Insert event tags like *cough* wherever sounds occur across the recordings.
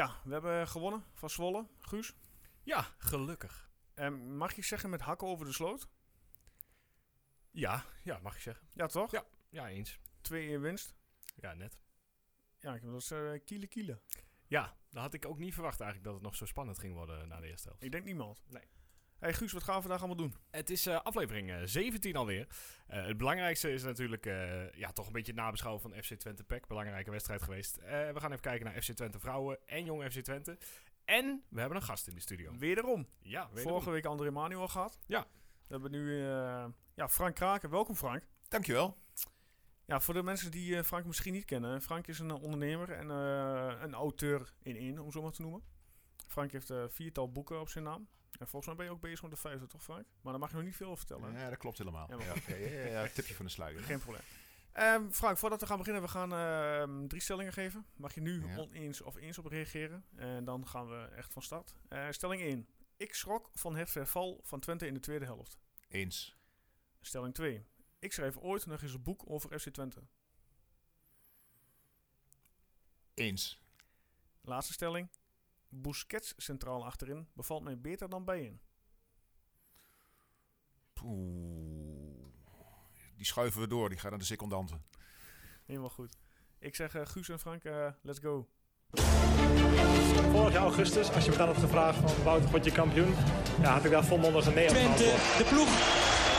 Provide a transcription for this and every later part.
Ja, we hebben gewonnen van Zwolle. Guus. Ja, gelukkig. En mag je zeggen met hakken over de sloot? Ja, ja, mag ik zeggen. Ja, toch? Ja. Ja, eens. 2-1 winst. Ja, net. Ja, ik- dat is eh kiele kiele. Ja, dat had ik ook niet verwacht eigenlijk dat het nog zo spannend ging worden na de eerste helft. Ik denk niemand. Nee. Hey Guus, wat gaan we vandaag allemaal doen? Het is eh, aflevering eh, 17 alweer. Eh, het belangrijkste is natuurlijk eh, ja, toch een beetje het nabeschouwen van FC Twente PEC. Belangrijke wedstrijd geweest. Eh, we gaan even kijken naar FC Twente vrouwen en jong FC Twente. En we hebben een gast in de studio. Wederom. Ja, wederom. Vorige week André Manuel gehad. Ja. We hebben nu eh, ja, Frank Kraken. Welkom Frank. Dankjewel. Ja, voor de mensen die eh, Frank misschien niet kennen. Frank is een eh, ondernemer en eh, een auteur in één, om zo maar te noemen. Frank heeft eh viertal boeken op zijn naam. En volgens mij ben je ook bezig met de vijfde, toch Frank? Maar daar mag je nog niet veel over vertellen. hè? Ja, dat klopt helemaal. Ja, Ja, ja, ja, ja, *laughs* tipje van de sluier. Geen probleem. Ehm, Frank, voordat we gaan beginnen, we gaan ehm, drie stellingen geven. Mag je nu oneens of eens op reageren. En dan gaan we echt van start. Eh, stelling 1. Ik schrok van het verval van Twente in de tweede helft. Eens. Stelling 2. Ik schreef ooit nog eens een boek over FC Twente. Eens. Laatste stelling. Busquets centraal achterin bevalt mij beter dan bijen. Oeh. Die schuiven we door, die gaat naar de secondanten. Helemaal goed. Ik zeg eh, Guus en Frank, eh, let's go. Vorig jaar augustus, als je me dan had gevraagd van Wouter, word je kampioen? Ja, had ik daar volmondig een nee op Twente, de ploeg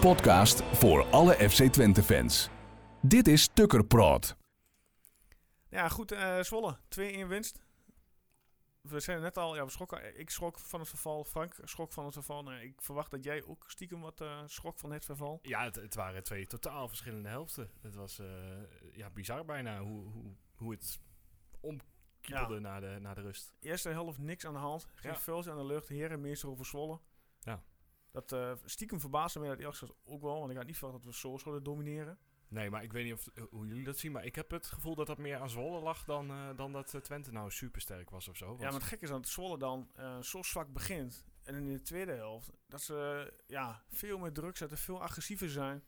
Podcast voor alle FC Twente fans. Dit is Tukker Praat. Ja, goed. eh Zwolle. 2-1 winst. We zijn net al, ja, we schrokken. Ik schrok van het verval. Frank schrok van het verval. Nou, ik verwacht dat jij ook stiekem wat eh, schrok van het verval. Ja, het, het waren twee totaal verschillende helften. Het was eh, ja, bizar bijna hoe, hoe, hoe het omkiepelde Ja. naar, de, naar de rust. Eerste helft niks aan de hand. Geen Ja. vuiltje aan de lucht. Herenmeester over Zwolle. Ja. Dat eh, stiekem verbaasde me dat gezegd ook wel. Want ik had niet verwacht dat we zo zouden domineren. Nee, maar ik weet niet of, eh, hoe jullie dat zien. Maar ik heb het gevoel dat dat meer aan Zwolle lag dan, eh, dan dat Twente nou supersterk was of zo. Ja, Want- maar het gekke is dat Zwolle dan eh, zo zwak begint. En in de tweede helft dat ze ja, veel meer druk zetten, veel agressiever zijn.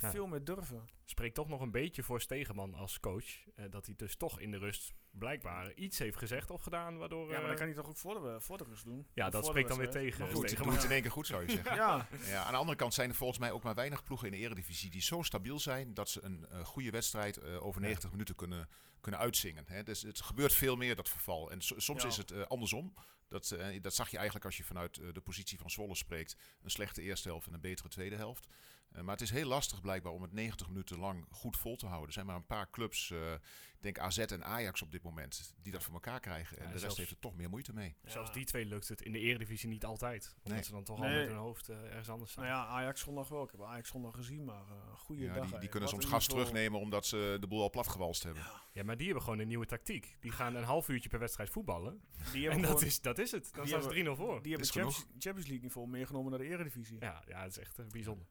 Ja. veel meer durven. spreekt toch nog een beetje voor Stegeman als coach. eh, dat hij dus toch in de rust blijkbaar iets heeft gezegd of gedaan. Waardoor, Ja, maar eh, dat kan hij toch ook voor de, voor de rust doen? ja, dat spreekt dan weer tegen. Maar Goed, Stegeman. het in één keer goed, zou je zeggen. *laughs* Ja, Ja, aan de andere kant zijn er volgens mij ook maar weinig ploegen in de eredivisie die zo stabiel zijn dat ze een eh, goede wedstrijd eh, over 90 minuten kunnen, kunnen uitzingen. Hè. Dus het gebeurt veel meer, dat verval. En so- soms Ja. is het eh, andersom. Dat, eh, dat zag je eigenlijk als je vanuit eh, de positie van Zwolle spreekt. Een slechte eerste helft en een betere tweede helft. Eh, maar het is heel lastig blijkbaar om het 90 minuten lang goed vol te houden. Er zijn maar een paar clubs, eh, ik denk AZ en Ajax op dit moment, die dat voor elkaar krijgen. En Ja, de rest zelfs- heeft er toch meer moeite mee. Zelfs die twee lukt het in de Eredivisie niet altijd. Omdat Nee. ze dan toch al met hun hoofd eh, ergens anders staan. Nou ja, Ajax zondag wel. Ik heb Ajax zondag gezien, maar eh goede Ja, dag. die, die kunnen Wat soms gas terugnemen omdat ze de boel al platgewalst hebben. Ja, maar die hebben gewoon een nieuwe tactiek. Die gaan een half uurtje per wedstrijd voetballen. Die En hebben dat gewoon- is, dat is het. Dan staan ze hebben- 3-0 voor. Die hebben Champions, Champions League niveau meegenomen naar de Eredivisie. Ja, ja, het is echt bijzonder.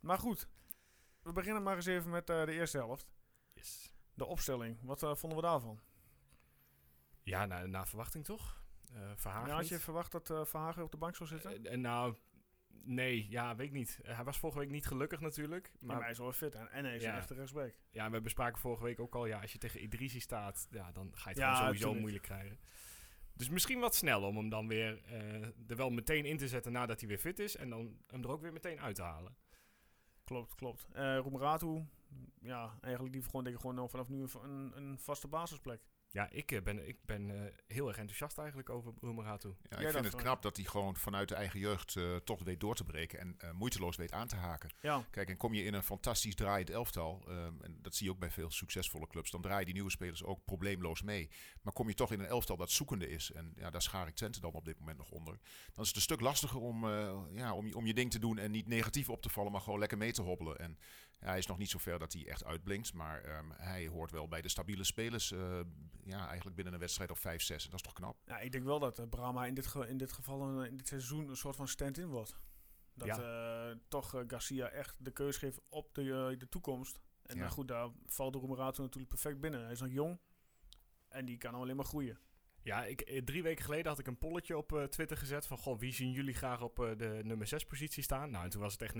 Maar goed, we beginnen maar eens even met eh, de eerste helft. Yes. De opstelling. Wat eh, vonden we daarvan? Ja, naar, naar verwachting toch? Eh Verhagen Ja, had je niet. verwacht dat Verhagen op de bank zou zitten? En nou, nee, ja, weet ik niet. Hij was vorige week niet gelukkig natuurlijk. maar, Maar hij is wel fit en, en hij is Ja. een echte rechtsback. ja, we bespraken vorige week ook al, ja, als je tegen Idrisi staat, ja, dan ga je het Ja, gewoon sowieso moeilijk krijgen. Dus misschien wat snel om hem dan weer er wel meteen in te zetten nadat hij weer fit is. En dan hem er ook weer meteen uit te halen. Klopt, klopt. Eh Roemeratu, ja, eigenlijk die gewoon, denk ik, gewoon vanaf nu een, een vaste basisplek. Ja, ik eh, ben, ik ben eh, heel erg enthousiast eigenlijk over Roemeratu. Ja, Jij ik vind het knap dat hij gewoon vanuit de eigen jeugd eh, toch weet door te breken en eh, moeiteloos weet aan te haken. Ja, Kijk, en kom je in een fantastisch draaiend elftal, ehm, en dat zie je ook bij veel succesvolle clubs, dan draaien die nieuwe spelers ook probleemloos mee. Maar kom je toch in een elftal dat zoekende is, en ja, daar schaar ik Twente dan op dit moment nog onder, dan is het een stuk lastiger om, eh, ja, om, je- om je ding te doen en niet negatief op te vallen, maar gewoon lekker mee te hobbelen. En hij is nog niet zo ver dat hij echt uitblinkt, maar ehm, hij hoort wel bij de stabiele spelers eh, ja, eigenlijk binnen een wedstrijd of 5, 6. En dat is toch knap? Ja, ik denk wel dat eh, Brahma in dit, ge- in dit geval een, in dit seizoen een soort van stand-in wordt. Dat eh, toch Garcia echt de keuze geeft op de, de toekomst. En Ja. nou goed, daar valt de Roemerato natuurlijk perfect binnen. Hij is nog jong en die kan alleen maar groeien. Ja, ik, drie weken geleden had ik een polletje op eh, Twitter gezet van... Goh, wie zien jullie graag op eh, de nummer 6 positie staan? Nou, en toen was het echt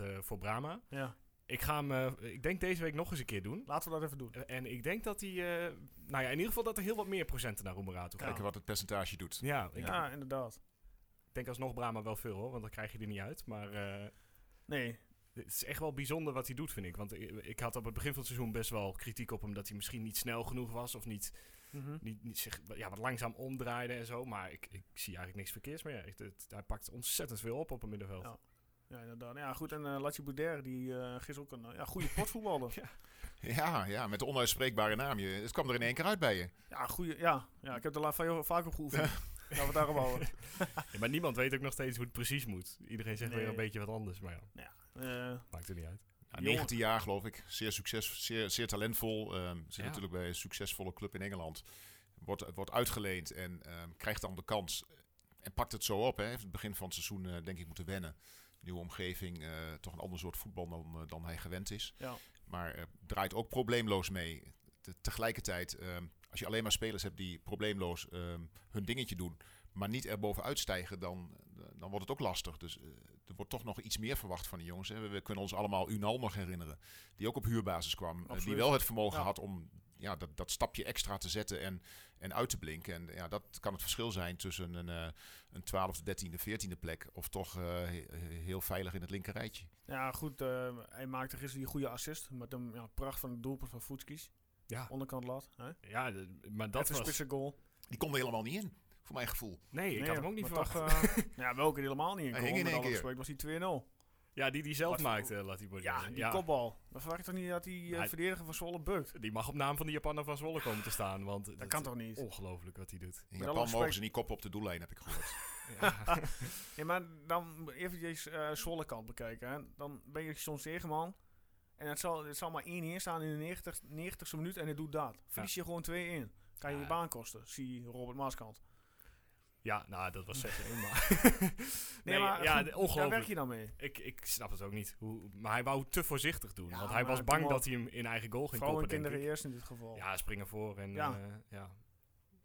90% eh, voor Brahma. Ja, Ik ga hem, eh, ik denk deze week nog eens een keer doen. laten we dat even doen. Eh, En ik denk dat hij, eh, nou ja, in ieder geval dat er heel wat meer procenten naar Roemerato gaan. Kijken wat het percentage doet. Ja, ik Ja, inderdaad. denk alsnog Brahma wel veel hoor, want dan krijg je er niet uit. Maar eh, Nee, het is echt wel bijzonder wat hij doet, vind ik. Want ik, ik had op het begin van het seizoen best wel kritiek op hem dat hij misschien niet snel genoeg was. Of niet, Mhm. niet, niet zich ja, wat langzaam omdraaide en zo. Maar ik, ik zie eigenlijk niks verkeers meer. Het- hij pakt ontzettend veel op op het middenveld. Ja. Ja inderdaad. Ja, goed. En eh Latje Bouder, die eh gisteren ook een eh, ja, goede potvoetballer. *laughs* Ja. Ja, ja, met de onuitspreekbare naam. Je, het kwam er in één keer uit bij je. Ja, goede, ja. ja, ik heb er la- van jou vaak op geoefend. *laughs* Laten we het daarop houden. *laughs* Ja, maar niemand weet ook nog steeds hoe het precies moet. Iedereen zegt Nee. weer een beetje wat anders, maar ja, Eh, maakt er niet uit. Ja, Jongen. 19 jaar geloof ik. Zeer, succes, zeer, zeer talentvol. Ehm zit Ja. natuurlijk bij een succesvolle club in Engeland. Wordt, wordt uitgeleend en ehm, krijgt dan de kans. En pakt het zo op. Hè. Heeft het begin van het seizoen eh, denk ik moeten wennen. Nieuwe omgeving. eh, toch een ander soort voetbal dan, eh, dan hij gewend is. ja. Maar eh, draait ook probleemloos mee. Te- tegelijkertijd, ehm, als je alleen maar spelers hebt die probleemloos ehm, hun dingetje doen, maar niet er bovenuit stijgen, dan, dan wordt het ook lastig. Dus er wordt toch nog iets meer verwacht van die jongens. Hè. We, we kunnen ons allemaal Unal nog herinneren, die ook op huurbasis kwam. die wel het vermogen Ja. had om ja, dat, dat stapje extra te zetten en, en uit te blinken. En ja, dat kan het verschil zijn tussen een, eh een 12e, 13e, 14e plek of toch eh, he- heel veilig in het linker rijtje. ja, goed. eh, hij maakte gisteren die goede assist. Met een ja, pracht van het doelpunt van Voetskis. Ja, Onderkant lat. Hè? ja de- maar dat Even een was... goal. Die kon er helemaal niet in, voor mijn gevoel. Nee, ik Nee, had hem ook niet verwacht. toch, eh, *laughs* ja, welke helemaal niet in Hij komen. hing in één keer. was die 2-0. Ja, die die zelf Wat- maakte, laat die Ja, die kopbal. Dan verwacht je toch niet dat die eh, Hij- verdediger van Zwolle bukt? Die mag op naam van de Japaner van Zwolle komen te staan, want Dat kan toch niet? Ongelooflijk wat hij doet. In Japan mogen ze niet koppen op de doellijn, heb ik gehoord. Ja. *laughs* Ja, maar dan eventjes eh Zwolle kant bekijken. Hè. Dan ben je zo'n Zegeman. En het zal, het zal maar 1-1 staan in de 90, 90ste minuut en het doet dat. Verlies je gewoon 2-1. Kan je Ja. je baan kosten. Zie Robert Maaskant. Ja, nou, dat was 6-1, maar... *laughs* Nee, maar ja, goed, daar werk je dan mee. Ik, ik snap het ook niet. Hoe, maar hij wou te voorzichtig doen. Ja, want hij was bang dat hij hem in eigen goal ging en koppen, kinderen eerst in dit geval. Ja, springen voor en Ja. ja. ja.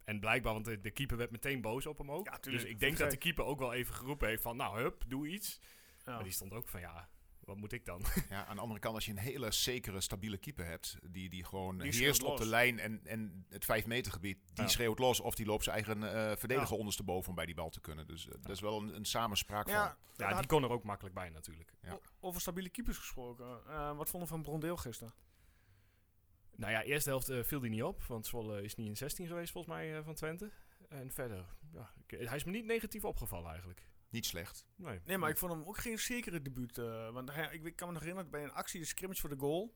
En blijkbaar, want de, de keeper werd meteen boos op hem ook. Ja, tuurlijk, dus ik denk dat de keeper ook wel even geroepen heeft van... Nou, hup, doe iets. Ja. Maar die stond ook van, ja, wat moet ik dan? *laughs* Ja, aan de andere kant, als je een hele zekere, stabiele keeper hebt, die, die gewoon Die heerst op de lijn en, en het 5 meter gebied, die Ja. schreeuwt los of die loopt zijn eigen eh, verdediger Ja. ondersteboven om bij die bal te kunnen. Dus eh, dat is wel een, een samenspraak Ja, van. Ja, die kon er ook makkelijk bij natuurlijk. Ja. o- over stabiele keepers gesproken. Eh, wat vonden we van Brondeel gisteren? Nou ja, eerste helft eh, viel hij niet op. Want Zwolle is niet in 16 geweest volgens mij eh, van Twente. En verder, ja, ik- hij is me niet negatief opgevallen eigenlijk. Niet slecht. Nee, Nee, maar ik vond hem ook geen zekere debuut. eh, want hij, ik kan me nog herinneren, bij een actie, de scrimmage voor de goal.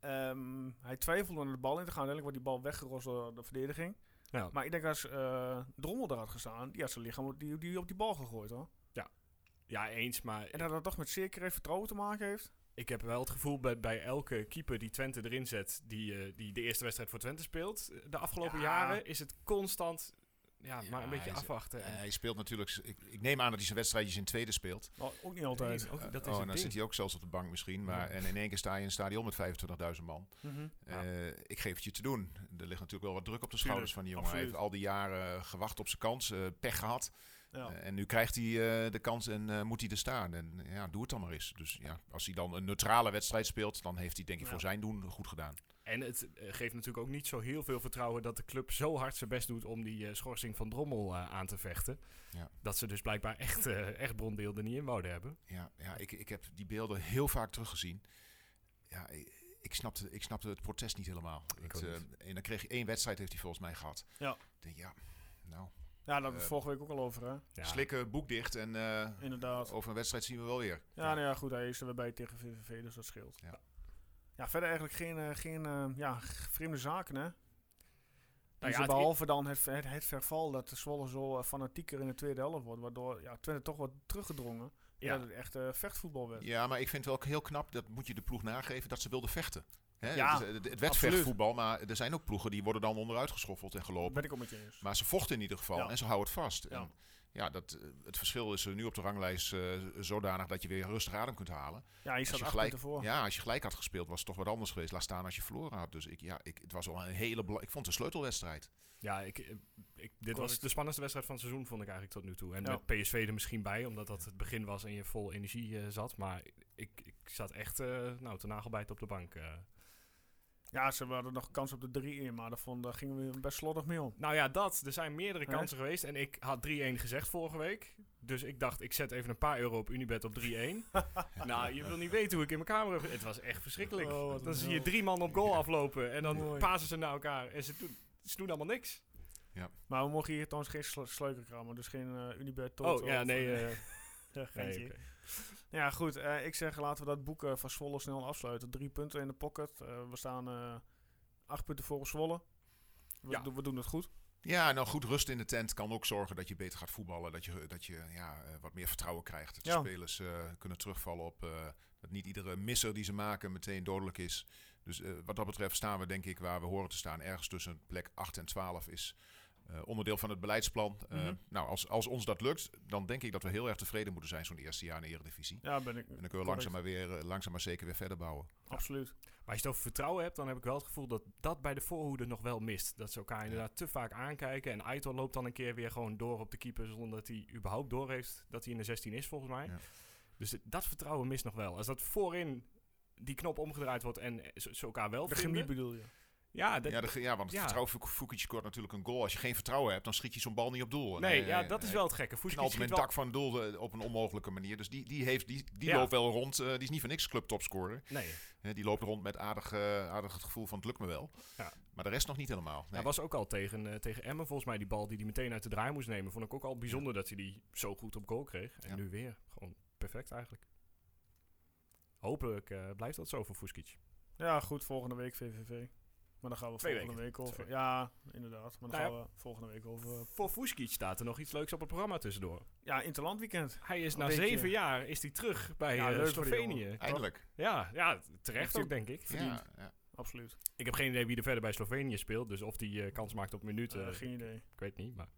ehm, hij twijfelde om de bal in te gaan. Uiteindelijk wordt die bal weggerost door de verdediging. Ja. Maar ik denk als eh Drommel daar had gestaan, die had zijn lichaam die, die op die bal gegooid hoor. Ja, eens, maar En dat dat toch met zekerheid vertrouwen te maken heeft. ik heb wel het gevoel bij, bij elke keeper die Twente erin zet, die, eh, die de eerste wedstrijd voor Twente speelt, de afgelopen Ja. jaren, is het constant ja, Ja, maar een beetje hij afwachten. Eh, En- hij speelt natuurlijk, ik, ik neem aan dat hij zijn wedstrijdjes in tweede speelt. Nou, ook niet altijd. Nee, ook, dat is oh, dan ding. zit hij ook zelfs op de bank misschien. Maar, Ja. En in één keer sta je in een stadion met 25.000 man. Mhm. Ja. Eh, ik geef het je te doen. Er ligt natuurlijk wel wat druk op de schouders van die jongen. Hij heeft al die jaren gewacht op zijn kans, eh, pech gehad. Ja. Eh, en nu krijgt hij eh, de kans en eh, moet hij er staan. En ja, doe het dan maar eens. Dus ja, als hij dan een neutrale wedstrijd speelt, dan heeft hij denk ik Ja. voor zijn doen goed gedaan. En het eh, geeft natuurlijk ook niet zo heel veel vertrouwen dat de club zo hard zijn best doet om die eh, schorsing van Drommel eh, aan te vechten. Ja. Dat ze dus blijkbaar echt, eh echt bronbeelden niet in wouden hebben. Ja, ja ik, ik heb die beelden heel vaak teruggezien. Ja, ik, ik, snapte, ik snapte het protest niet helemaal. Ik Het, ook eh, en dan kreeg je één wedstrijd, heeft hij volgens mij gehad. Ja. Ik denk, ja, nou, Ja, daar hebben we het vorige week ook al over, hè? Ja. slikken, boek dicht en eh, Inderdaad. over een wedstrijd zien we wel weer. Ja, nou ja, goed, hij is er weer bij tegen VVV, dus dat scheelt. Ja. Ja, verder eigenlijk geen, eh, geen eh, ja, vreemde zaken, hè? Nou ja, het- behalve dan het, het, het verval dat de Zwolle zo eh, fanatieker in de tweede helft wordt, waardoor ja, Twente toch wordt teruggedrongen. Ja. Dat het echt eh, vechtvoetbal werd. Ja, maar ik vind het wel heel knap, dat moet je de ploeg nageven, dat ze wilden vechten. Hè? Ja, het, het, het absoluut. wedvechtvoetbal, maar er zijn ook ploegen die worden dan onderuit geschoffeld en gelopen. ben ik ook met je eens. Maar ze vochten in ieder geval Ja. en ze houden het vast. Ja. En ja, dat, eh, het verschil is nu op de ranglijst eh, zodanig dat je weer rustig adem kunt halen. Ja, je Als staat je, gelijk, voor. ja, als je gelijk had gespeeld, was het toch wat anders geweest. Laat staan als je verloren had. Dus ik, ja, ik, het was wel een hele Ik vond het een sleutelwedstrijd. Ja, ik, eh, ik, dit was de spannendste wedstrijd van het seizoen, vond ik eigenlijk tot nu toe. En Ja. met PSV er misschien bij, omdat dat het begin was en je vol energie eh, zat. Maar ik, ik zat echt eh nou, te nagelbijten op de bank. Ja, ze hadden nog kans op de 3-1, maar daar vond- daar gingen we best slordig mee om. Nou ja, dat. Er zijn meerdere kansen geweest. En ik had 3-1 gezegd vorige week. Dus ik dacht, ik zet even een paar euro op Unibet op 3-1. *laughs* nou, je wil niet weten hoe ik in mijn kamer heb... Het was echt verschrikkelijk. Oh, dan zie je drie man op goal aflopen. En dan Mooi. pasen ze naar elkaar. En ze doen, ze doen allemaal niks. Maar we mogen hier trouwens geen slu sleukerkramen, dus geen eh Unibet Oh, Toto. ja, of, nee. eh, eh, *laughs* ja, nee. Ja, goed. eh, ik zeg laten we dat boek eh, van Zwolle snel afsluiten. Drie punten in de pocket. Eh, we staan acht punten voor op Zwolle. We, Ja. we doen het goed. Ja, nou goed, rust in de tent kan ook zorgen dat je beter gaat voetballen. Dat je, dat je ja, wat meer vertrouwen krijgt. Dat de Ja. spelers kunnen terugvallen op dat niet iedere misser die ze maken meteen dodelijk is. Dus wat dat betreft staan we denk ik waar we horen te staan. Ergens tussen plek 8 en 12 is eh, onderdeel van het beleidsplan. Eh, Mhm. Nou, als, als ons dat lukt, dan denk ik dat we heel erg tevreden moeten zijn zo'n eerste jaar in de Eredivisie. Ja, ben ik. En dan kunnen we langzaam maar, weer, eh, langzaam maar zeker weer verder bouwen. Absoluut. Maar als je het over vertrouwen hebt, dan heb ik wel het gevoel dat dat bij de voorhoede nog wel mist. Dat ze elkaar inderdaad te vaak aankijken. En Aitor loopt dan een keer weer gewoon door op de keeper zonder dat hij überhaupt door heeft dat hij in de 16 is, volgens mij. Ja. Dus dat vertrouwen mist nog wel. Als dat voorin die knop omgedraaid wordt en ze, elkaar wel De vinden. chemie bedoel je. Ja, dat, Ja, de, ja, want het ja. vertrouwen Fuk- Fukic scoort natuurlijk een goal. Als je geen vertrouwen hebt, dan schiet je zo'n bal niet op doel. Nee, ja, dat is wel het gekke. Fuskic knalt hem in schiet het wel... dak van doel eh, op een onmogelijke manier. Dus die, die, heeft, die, die Ja. loopt wel rond. eh, die is niet voor niks clubtopscorer. Nee, die loopt rond met aardig, eh, aardig het gevoel van het lukt me wel. Ja. Maar de rest nog niet helemaal. Nee. hij was ook al tegen, eh, tegen Emmen volgens mij die bal die hij meteen uit de draai moest nemen. Vond ik ook al bijzonder dat hij die zo goed op goal kreeg. En Ja. nu weer. Gewoon perfect eigenlijk. Hopelijk eh, blijft dat zo voor Fuskic. Ja, goed. Volgende week VVV. Maar dan gaan we Twee volgende week over. Ja, inderdaad. Maar dan Nou gaan we volgende week over. Voor Fuskic staat er nog iets leuks op het programma tussendoor. Ja, Interland weekend. Hij is Een na beetje- zeven jaar is hij terug bij Ja, eh, Slovenië. Eindelijk. Ja, ja, terecht ook denk ik. Ja, ja. Absoluut. Ik heb geen idee wie er verder bij Slovenië speelt. Dus of die eh, kans maakt op minuten, Eh, geen idee. ik weet niet. Maar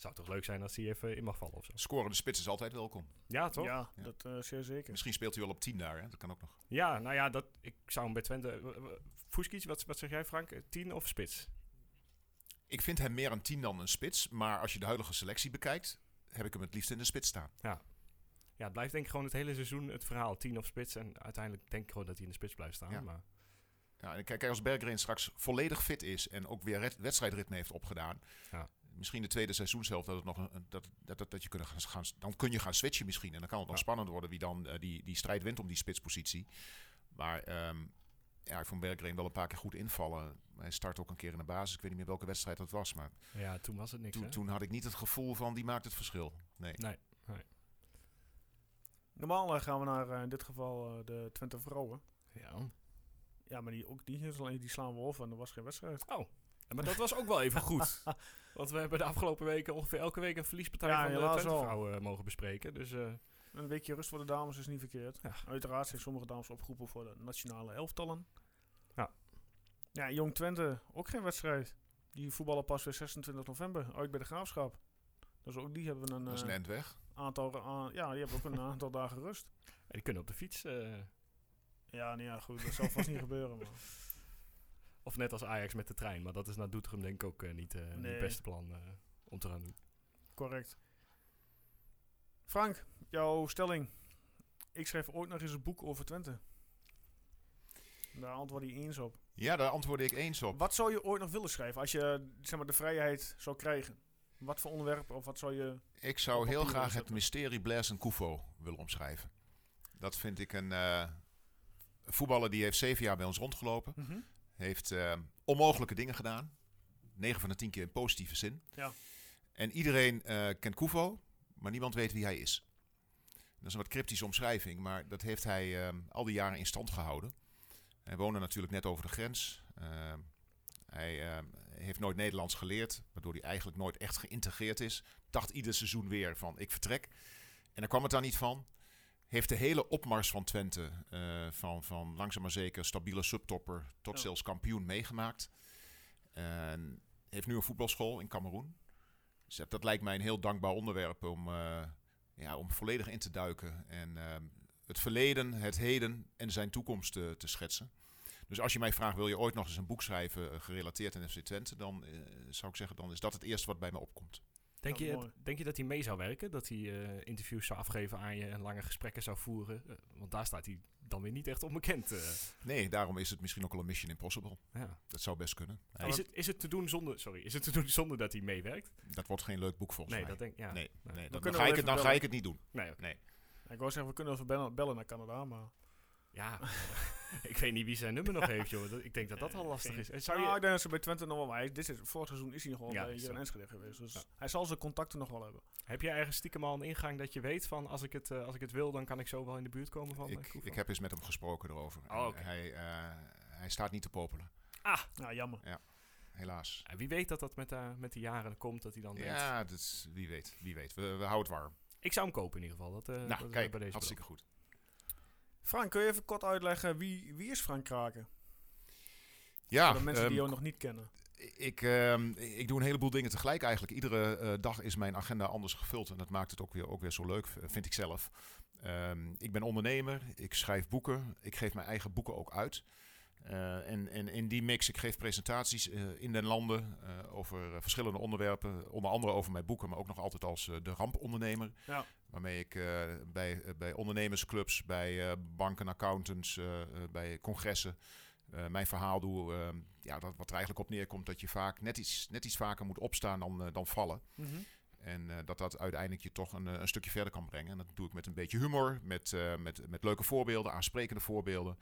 zou toch leuk zijn als hij even in mag vallen of zo. Scorende spits is altijd welkom. Ja, toch? Ja, Ja. dat eh zeer zeker. Misschien speelt hij wel op 10 daar. Hè? Dat kan ook nog. Ja, nou ja, dat, ik zou hem bij Twente... w- w- Fuskic, wat, wat zeg jij Frank? Eh, Tien of spits? Ik vind hem meer een 10 dan een spits. Maar als je de huidige selectie bekijkt, heb ik hem het liefst in de spits staan. Ja, het blijft denk ik gewoon het hele seizoen het verhaal. Tien of spits. En uiteindelijk denk ik gewoon dat hij in de spits blijft staan. Ja. Maar Ja, en kijk, als Berggren straks volledig fit is en ook weer wedstrijdritme heeft opgedaan. Ja. Misschien de tweede seizoenshelft dat het nog een, dat, dat, dat, dat je kunnen gaan, gaan, dan kun je gaan switchen misschien. En dan kan het nog Ja. spannend worden wie dan eh, die, die strijd wint om die spitspositie. Maar ehm, ja, ik vond Berggren wel een paar keer goed invallen. Hij start ook een keer in de basis. Ik weet niet meer welke wedstrijd dat was. Maar ja, toen was het niks, toen, hè? toen had ik niet het gevoel van die maakt het verschil. Nee. Nee. Normaal eh, gaan we naar eh, in dit geval de Twente vrouwen. Ja. Ja, maar die, ook die, die slaan we over en er was geen wedstrijd. Ja, Maar dat was ook wel even goed. *laughs* Want we hebben de afgelopen weken ongeveer elke week een verliespartij Ja, van de wel. vrouwen eh, mogen bespreken. Dus eh, Een weekje rust voor de dames is niet verkeerd. Ja. Uiteraard zijn sommige dames opgeroepen voor de nationale elftallen. Ja. Ja, Jong Twente, ook geen wedstrijd. Die voetballen pas weer 26 november uit bij de Graafschap. Dus ook die hebben een, Dat is een eh, end weg. aantal, a- ja, die hebben ook een *laughs* aantal dagen rust. ja, die kunnen op de fiets. eh, Ja, nee, ja, goed, dat zal vast niet *laughs* gebeuren. Maar. Of net als Ajax met de trein. Maar dat is naar Doetinchem denk ik ook eh, niet, eh, niet Nee. het beste plan eh, om te gaan doen. Correct. Frank, jouw stelling. Ik schrijf ooit nog eens een boek over Twente. Daar antwoord je eens op. Ja, daar antwoordde ik eens op. Wat zou je ooit nog willen schrijven als je zeg maar, de vrijheid zou krijgen? Wat voor onderwerp of wat zou je... Ik zou heel graag het mysterie Blaise en Koufo willen omschrijven. Dat vind ik een eh, voetballer die heeft zeven jaar bij ons rondgelopen. Heeft eh, onmogelijke dingen gedaan. 9 van de 10 keer in positieve zin. Ja. En iedereen eh, kent Koufo, maar niemand weet wie hij is. Dat is een wat cryptische omschrijving, maar dat heeft hij eh, al die jaren in stand gehouden. Hij woonde natuurlijk net over de grens. Hij heeft nooit Nederlands geleerd, waardoor hij eigenlijk nooit echt geïntegreerd is. Dacht ieder seizoen weer van ik vertrek. En daar kwam het dan niet van. Heeft de hele opmars van Twente, eh, van, van langzaam maar zeker stabiele subtopper tot zelfs kampioen meegemaakt. En heeft nu een voetbalschool in Cameroen. Dus dat- lijkt mij een heel dankbaar onderwerp om, eh, ja, om volledig in te duiken. En ehm, het verleden, het heden en zijn toekomst te, te schetsen. Dus als je mij vraagt, wil je ooit nog eens een boek schrijven eh, gerelateerd aan FC Twente, dan eh, zou ik zeggen, dan is dat het eerste wat bij me opkomt. Denk, Ja, je, mooi. denk je dat hij mee zou werken? Dat hij eh, interviews zou afgeven aan je en lange gesprekken zou voeren? Eh, want daar staat hij dan weer niet echt onbekend. eh. Nee, daarom is het misschien ook wel een Mission Impossible. ja. Dat zou best kunnen. Is, het, is het te doen zonder, sorry, is het te doen zonder dat hij meewerkt? dat wordt geen leuk boek volgens Nee, mij. dat denk ja. nee, nee. nee, dan, ga ik het, dan ga ik het niet doen. Nee, oké. Ik wou zeggen, we kunnen even bellen, bellen naar Canada, maar... Ja, *laughs* ik weet niet wie zijn nummer nog heeft, joh. Ik denk dat dat al lastig is. En Zou Nou, je, ik denk dat ze bij Twente nog wel... maar Hij, dit is, vorig seizoen is hij nog wel Ja, hier in. Enschede geweest. Dus Ja. hij zal zijn contacten nog wel hebben. heb jij ergens stiekem al een ingang dat je weet van als ik het, eh, als ik het wil, dan kan ik zo wel in de buurt komen van eh, Ik, ik heb eens met hem gesproken erover. Oh, hij, eh, hij staat niet te popelen, Nou, jammer. helaas. En wie weet dat dat met, eh, met de jaren komt, dat hij dan denkt, Ja, dat is, wie weet. Wie weet. We, we houden het warm. Ik zou hem kopen in ieder geval. Dat, eh, dat nou, kijk, bij deze hartstikke goed. Frank, kun je even kort uitleggen wie, wie is Frank Kraken? Ja, Voor de mensen die ehm, jou nog niet kennen. ik, ehm, ik doe een heleboel dingen tegelijk eigenlijk. Iedere eh, dag is mijn agenda anders gevuld. En dat maakt het ook weer, ook weer zo leuk, vind ik zelf. Ehm, ik ben ondernemer, ik schrijf boeken, ik geef mijn eigen boeken ook uit. Eh, en, en in die mix, ik geef presentaties eh, in den landen eh, over verschillende onderwerpen. Onder andere over mijn boeken, maar ook nog altijd als de rampondernemer. Ja. Waarmee ik bij, bij ondernemersclubs, bij banken, accountants, bij congressen mijn verhaal doe. ja, dat, wat er eigenlijk op neerkomt dat je vaak net iets, net iets vaker moet opstaan dan, dan vallen. Mhm. En dat dat uiteindelijk je toch een, een stukje verder kan brengen. En dat doe ik met een beetje humor, met, met, met leuke voorbeelden, aansprekende voorbeelden.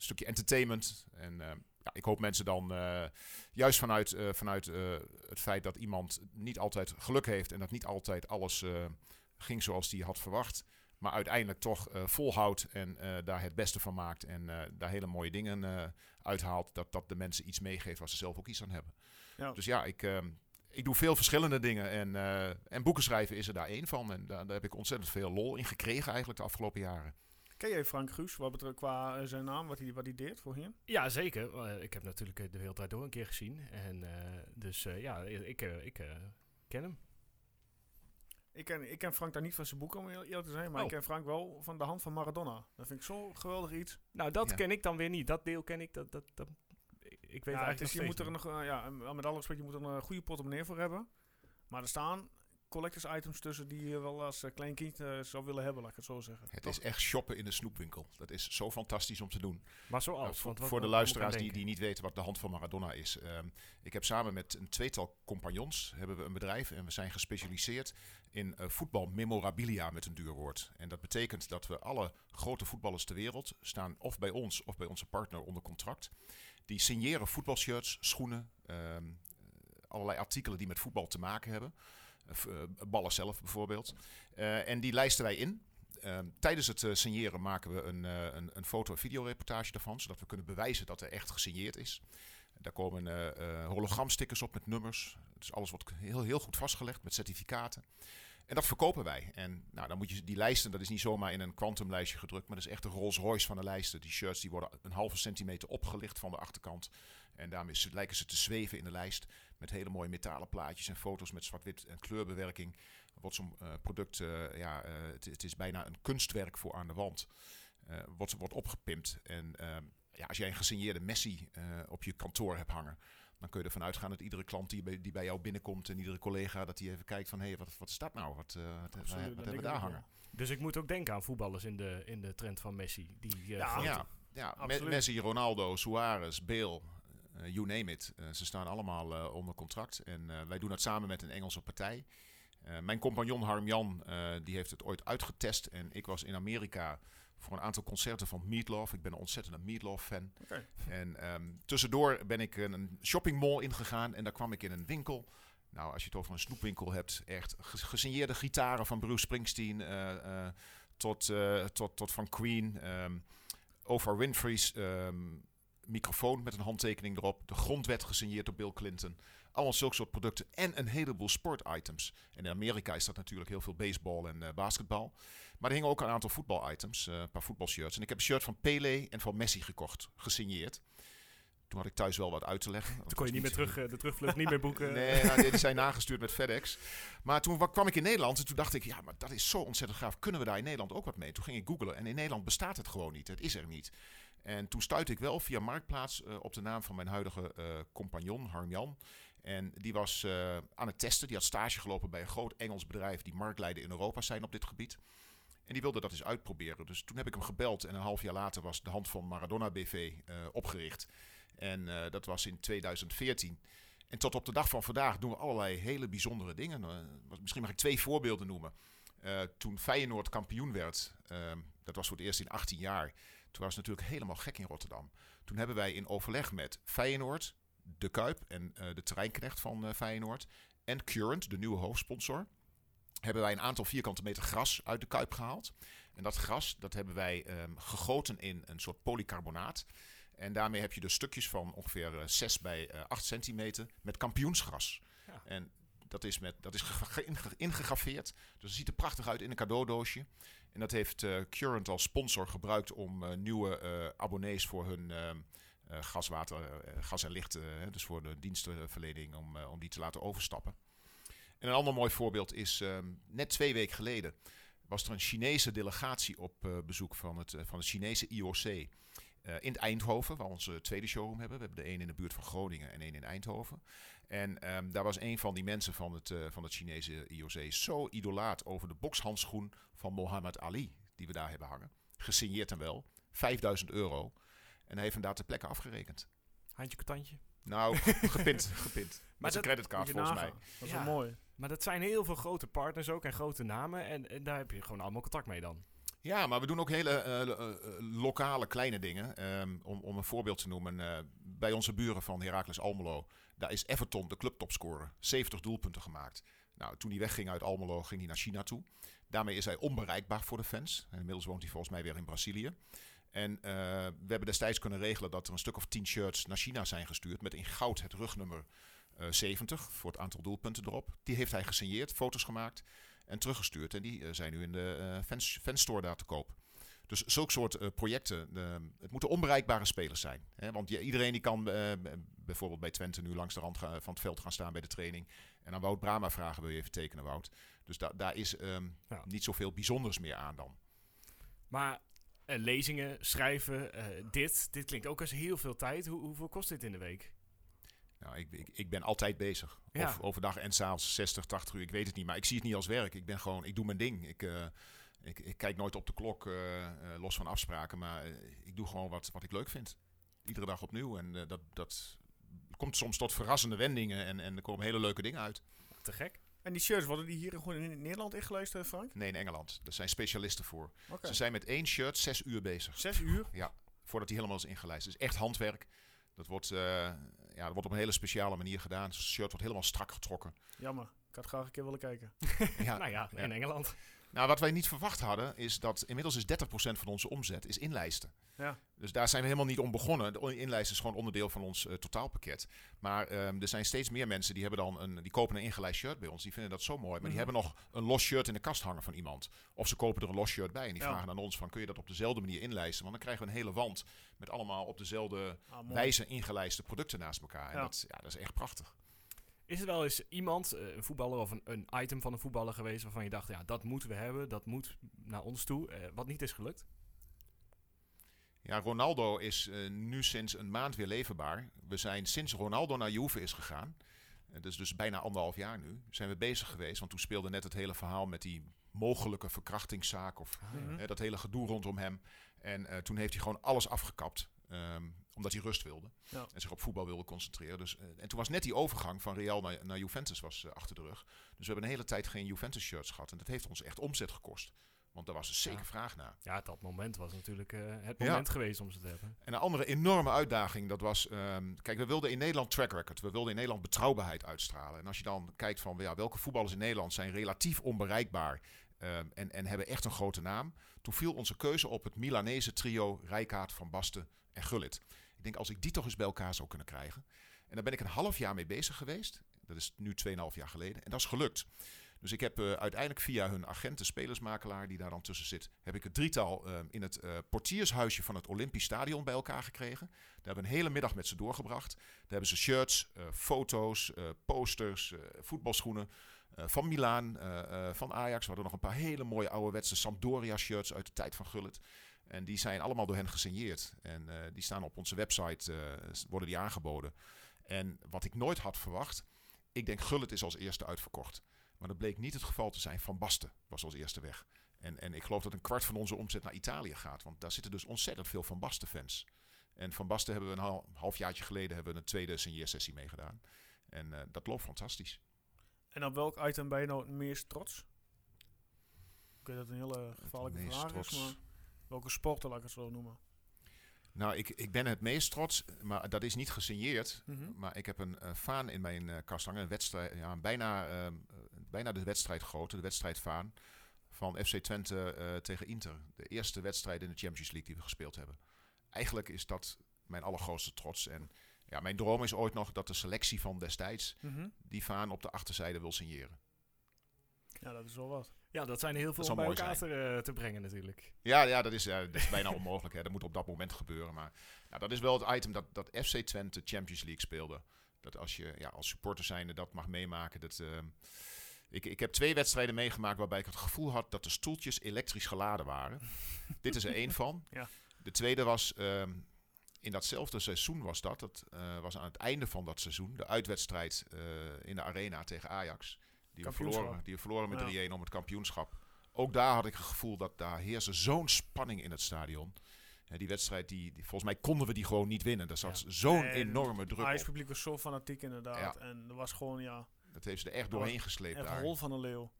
Een stukje entertainment. En eh, ja, ik hoop mensen dan, eh, juist vanuit, eh, vanuit het feit dat iemand niet altijd geluk heeft en dat niet altijd alles ging zoals hij had verwacht. Maar uiteindelijk toch volhoudt en daar het beste van maakt. En daar hele mooie dingen uithaalt. Dat dat de mensen iets meegeeft waar ze zelf ook iets aan hebben. Ja. Dus ja, ik, ik doe veel verschillende dingen. En, en boeken schrijven is er daar één van. En daar, daar heb ik ontzettend veel lol in gekregen eigenlijk de afgelopen jaren. Ken jij Frank Guus, wat betreft qua eh, zijn naam, wat hij, wat hij deed voorheen? Ja, zeker. Eh, ik heb natuurlijk eh, de wereld Draait door een keer gezien. En eh, dus eh, ja, ik, ik ken hem. Ik ken, ik ken Frank daar niet van zijn boeken, om heel eerlijk te zijn. Maar Oh. ik ken Frank wel van de hand van Maradona. Dat vind ik zo geweldig iets. Nou, dat Ja. ken ik dan weer niet. Dat deel ken ik. Dat, dat, dat, ik weet ja, het eigenlijk is, je moet er nog, ja, en met alle respect, je moet er een goede portemonnee voor hebben. Maar er staan collectors items tussen die je wel als eh, klein kind eh, zou willen hebben, laat ik het zo zeggen. Het Toch? is echt shoppen in de snoepwinkel. Dat is zo fantastisch om te doen. Maar zoals? Nou, voor, want wat- voor de luisteraars die, die niet weten wat de hand van Maradona is. ehm, ik heb samen met een tweetal compagnons hebben we een bedrijf en we zijn gespecialiseerd in eh, voetbalmemorabilia met een duur woord. En dat betekent dat we alle grote voetballers ter wereld staan of bij ons of bij onze partner onder contract. Die signeren voetbalshirts, schoenen, ehm, allerlei artikelen die met voetbal te maken hebben. Eh, ballen zelf bijvoorbeeld. Eh, en die lijsten wij in. Ehm, tijdens het eh, signeren maken we een, een, een foto- en videoreportage daarvan, zodat we kunnen bewijzen dat er echt gesigneerd is. Daar komen eh, hologramstickers op met nummers. Dus alles wordt heel, heel goed vastgelegd met certificaten. En dat verkopen wij. En nou, dan moet je die lijsten, dat is niet zomaar in een kwantumlijstje gedrukt, maar dat is echt de Rolls Royce van de lijsten. Die shirts die worden een halve centimeter opgelicht van de achterkant. En daarmee lijken ze te zweven in de lijst. Met hele mooie metalen plaatjes en foto's met zwart-wit en kleurbewerking. Wordt zo'n eh, product, eh, ja, eh, het, is bijna een kunstwerk voor aan de wand. Wordt, wordt opgepimpt. En ja, als jij een gesigneerde Messi op je kantoor hebt hangen, dan kun je ervan uitgaan dat iedere klant die bij, die bij jou binnenkomt en iedere collega, dat die even kijkt van, hé, hey, wat, wat is dat nou? Wat, eh, wat, wat, Absoluut, wat dat hebben we daar hangen? Dus ik moet ook denken aan voetballers in de, in de trend van Messi. Die, eh, Ja, Ja, ja. Messi, Ronaldo, Suarez, Bale, eh, you name it. Eh, ze staan allemaal eh, onder contract. En eh, wij doen dat samen met een Engelse partij. Eh, mijn compagnon Harm Jan, eh, die heeft het ooit uitgetest. En ik was in Amerika voor een aantal concerten van Meatloaf. Ik ben een ontzettende Meatloaf-fan. En ehm, tussendoor ben ik een- shoppingmall ingegaan en daar kwam ik in een winkel. Nou, als je het over een snoepwinkel hebt, echt ge- gesigneerde gitaren van Bruce Springsteen eh, eh, tot, eh, tot, tot van Queen. ehm Oprah Winfrey's ehm, microfoon met een handtekening erop. De grondwet gesigneerd door Bill Clinton. Allemaal zulke soort producten. En een heleboel sportitems. En in Amerika is dat natuurlijk heel veel baseball en basketbal. Maar er hingen ook een aantal voetbalitems. eh, een paar voetbalshirts. En ik heb een shirt van Pele en van Messi gekocht. Gesigneerd. Toen had ik thuis wel wat uit te leggen. Toen kon je niet meer terug, eh, de terugvlucht niet meer boeken. *laughs* Nee, nou, die zijn nagestuurd met FedEx. Maar toen wa- kwam ik in Nederland en toen dacht ik, ja, maar dat is zo ontzettend gaaf. Kunnen we daar in Nederland ook wat mee? Toen ging ik googlen en in Nederland bestaat het gewoon niet. Het is er niet. En toen stuitte ik wel via Marktplaats eh, op de naam van mijn huidige compagnon, Harm-Jan. En die was aan het testen. Die had stage gelopen bij een groot Engels bedrijf die marktleider in Europa zijn op dit gebied. En die wilde dat eens uitproberen. Dus toen heb ik hem gebeld en een half jaar later was de Hand van Maradona BV eh, opgericht. En eh, dat was in 2014. En tot op de dag van vandaag doen we allerlei hele bijzondere dingen. Eh, wat- misschien mag ik twee voorbeelden noemen. Eh, toen Feyenoord kampioen werd, ehm, dat was voor het eerst in 18 jaar. Toen was het natuurlijk helemaal gek in Rotterdam. Toen hebben wij in overleg met Feyenoord, De Kuip en eh, de terreinknecht van eh, Feyenoord... en Current, de nieuwe hoofdsponsor... hebben wij een aantal vierkante meter gras uit de Kuip gehaald. En dat gras dat hebben wij ehm, gegoten in een soort polycarbonaat... En daarmee heb je dus stukjes van ongeveer eh, 6 bij eh, 8 centimeter met kampioensgras. Ja. En dat is, met, dat is ge- ge- inge- ingegraveerd. Dus het ziet er prachtig uit in een cadeaudoosje. En dat heeft eh, Current als sponsor gebruikt om eh, nieuwe eh, abonnees voor hun ehm, eh, gaswater, eh, gas en licht, eh, dus voor de dienstverlening, om, eh, om die te laten overstappen. En een ander mooi voorbeeld is ehm, net twee weken geleden was er een Chinese delegatie op eh, bezoek van het, eh, van het Chinese IOC. eh, in Eindhoven, waar we onze tweede showroom hebben. We hebben de een in de buurt van Groningen en één in Eindhoven. En ehm, daar was een van die mensen van het, van het Chinese IOC zo idolaat over de bokshandschoen van Mohammed Ali, die we daar hebben hangen. Gesigneerd en wel. 5000 euro. En hij heeft hem daar ter plekke afgerekend. Handje contantje. Nou, *laughs* gepint, gepint. Met zijn dat- creditcard volgens mij. Dat is Ja. wel mooi. Maar dat zijn heel veel grote partners ook en grote namen. En, en daar heb je gewoon allemaal contact mee dan. Ja, maar we doen ook hele eh, eh, eh, lokale kleine dingen. Ehm, om, om een voorbeeld te noemen. eh, bij onze buren van Heracles Almelo. Daar is Everton de clubtopscorer. 70 doelpunten gemaakt. Nou, toen hij wegging uit Almelo ging hij naar China toe. Daarmee is hij onbereikbaar voor de fans. En inmiddels woont hij volgens mij weer in Brazilië. En eh, we hebben destijds kunnen regelen dat er een stuk of 10 shirts naar China zijn gestuurd. Met in goud het rugnummer eh, 70 voor het aantal doelpunten erop. Die heeft hij gesigneerd, foto's gemaakt en teruggestuurd. En die eh, zijn nu in de eh fans, fanstore daar te koop. Dus zulke soort eh, projecten, eh, het moeten onbereikbare spelers zijn. Hè? Want iedereen die kan eh, bijvoorbeeld bij Twente nu langs de rand van het veld gaan staan bij de training. En aan Wout Brama vragen, wil je even tekenen Wout? Dus da- daar is Ja. niet zoveel bijzonders meer aan dan. Maar eh, lezingen, schrijven, eh, dit. Dit klinkt ook als heel veel tijd. Hoe, hoeveel kost dit in de week? Nou, ik, ik, ik ben altijd bezig. Ja. Of overdag en s'avonds 60, 80 uur. Ik weet het niet. Maar ik zie het niet als werk. Ik ben gewoon, ik doe mijn ding. Ik, eh, ik, ik kijk nooit op de klok, eh, eh, los van afspraken. Maar eh, ik doe gewoon wat, wat ik leuk vind. Iedere dag opnieuw. En eh, dat, dat komt soms tot verrassende wendingen. En, en er komen hele leuke dingen uit. Te gek. En die shirts, worden die hier gewoon in Nederland ingeleest, eh, Frank? Nee, in Engeland. Daar zijn specialisten voor. Oké. Ze zijn met één shirt zes uur bezig. Zes uur? Voordat hij helemaal is ingelijst. Het is echt handwerk. Dat wordt, eh, ja, dat wordt op een hele speciale manier gedaan. Het shirt wordt helemaal strak getrokken. Jammer. Ik had graag een keer willen kijken. *laughs* Ja, nou ja, in Engeland. Nou, wat wij niet verwacht hadden, is dat inmiddels is 30% van onze omzet is inlijsten. Ja. Dus daar zijn we helemaal niet om begonnen. De inlijsten is gewoon onderdeel van ons eh, totaalpakket. Maar ehm, er zijn steeds meer mensen die, hebben dan een, die kopen een ingelijst shirt bij ons. Die vinden dat zo mooi. Maar die Mhm. hebben nog een los shirt in de kast hangen van iemand. Of ze kopen er een los shirt bij. En die Ja. vragen aan ons van, kun je dat op dezelfde manier inlijsten? Want dan krijgen we een hele wand met allemaal op dezelfde Ah, wijze ingelijste producten naast elkaar. En Ja. dat, ja, dat is echt prachtig. Is er wel eens iemand, eh, een voetballer of een, een item van een voetballer geweest waarvan je dacht, ja, dat moeten we hebben, dat moet naar ons toe, eh, wat niet is gelukt? Ja, Ronaldo is eh, nu sinds een maand weer leverbaar. We zijn sinds Ronaldo naar Juve is gegaan, dat is dus bijna anderhalf jaar nu, zijn we bezig geweest. Want toen speelde net het hele verhaal met die mogelijke verkrachtingszaak of eh, dat hele gedoe rondom hem. En toen heeft hij gewoon alles afgekapt, ehm, omdat hij rust wilde Ja. en zich op voetbal wilde concentreren. Dus, eh, en toen was net die overgang van Real naar, naar Juventus was, eh, achter de rug. Dus we hebben een hele tijd geen Juventus shirts gehad en dat heeft ons echt omzet gekost. Want daar was er zeker Ja. vraag naar. Ja, dat moment was natuurlijk eh, het Ja. moment geweest om ze te hebben. En een andere enorme uitdaging, dat was... ehm, kijk, we wilden in Nederland track record. We wilden in Nederland betrouwbaarheid uitstralen. En als je dan kijkt van ja, welke voetballers in Nederland zijn relatief onbereikbaar... ehm, en, en hebben echt een grote naam. Toen viel onze keuze op het Milanese trio Rijkaard, Van Basten en Gullit. Ik denk, als ik die toch eens bij elkaar zou kunnen krijgen. En daar ben ik een half jaar mee bezig geweest. Dat is nu 2,5 jaar geleden. En dat is gelukt. Dus ik heb uh, uiteindelijk via hun agenten, spelersmakelaar die daar dan tussen zit, heb ik het drietal uh, in het uh, portiershuisje van het Olympisch Stadion bij elkaar gekregen. Daar hebben we een hele middag met ze doorgebracht. Daar hebben ze shirts, foto's, posters, voetbalschoenen van Milaan, van Ajax. We hadden nog een paar hele mooie ouderwetse Sampdoria shirts uit de tijd van Gullit. En die zijn allemaal door hen gesigneerd. En die staan op onze website, worden die aangeboden. En wat ik nooit had verwacht, ik denk Gullit is als eerste uitverkocht. Maar dat bleek niet het geval te zijn. Van Basten was als eerste weg. En, en ik geloof dat een kwart van onze omzet naar Italië gaat. Want daar zitten dus ontzettend veel Van Basten fans. En Van Basten hebben we een halfjaartje geleden hebben we een tweede signeersessie meegedaan. En dat loopt fantastisch. En op welk item ben je nou het meest trots? Ik weet dat een hele gevaarlijke vraag trots. is, maar welke sporten laat ik het zo noemen? Nou, ik, ik ben het meest trots, maar dat is niet gesigneerd. Mm -hmm. Maar ik heb een uh, faan in mijn uh, kast hangen. Een wedstrijd, ja, bijna, uh, bijna de wedstrijd grote, de wedstrijdfaan van FC Twente tegen Inter. De eerste wedstrijd in de Champions League die we gespeeld hebben. Eigenlijk is dat mijn allergrootste trots. En ja, mijn droom is ooit nog dat de selectie van destijds mm -hmm. die vaan op de achterzijde wil signeren. Ja, dat is wel wat. Ja, dat zijn heel veel om bij elkaar te, uh, te, brengen natuurlijk. Ja, ja dat, is, uh, dat is bijna *laughs* onmogelijk. Hè. Dat moet op dat moment gebeuren. Maar ja, dat is wel het item dat, dat FC Twente Champions League speelde. Dat als je ja, als supporter zijnde dat mag meemaken. Dat, uh, ik, ik heb twee wedstrijden meegemaakt waarbij ik het gevoel had dat de stoeltjes elektrisch geladen waren. *laughs* Dit is er één van. Ja. De tweede was ehm, in datzelfde seizoen was dat. Dat was aan het einde van dat seizoen. De uitwedstrijd in de arena tegen Ajax. Die we verloren, die we verloren met 3-1 om het kampioenschap. Ook daar had ik het gevoel dat daar heerste zo'n spanning in het stadion. Ja, die wedstrijd, die, die, volgens mij konden we die gewoon niet winnen. Daar zat ja. zo'n enorme druk Het publiek was zo fanatiek inderdaad. En er was gewoon, ja... Dat heeft ze er echt doorheen gesleept echt daar. rol van een leeuw.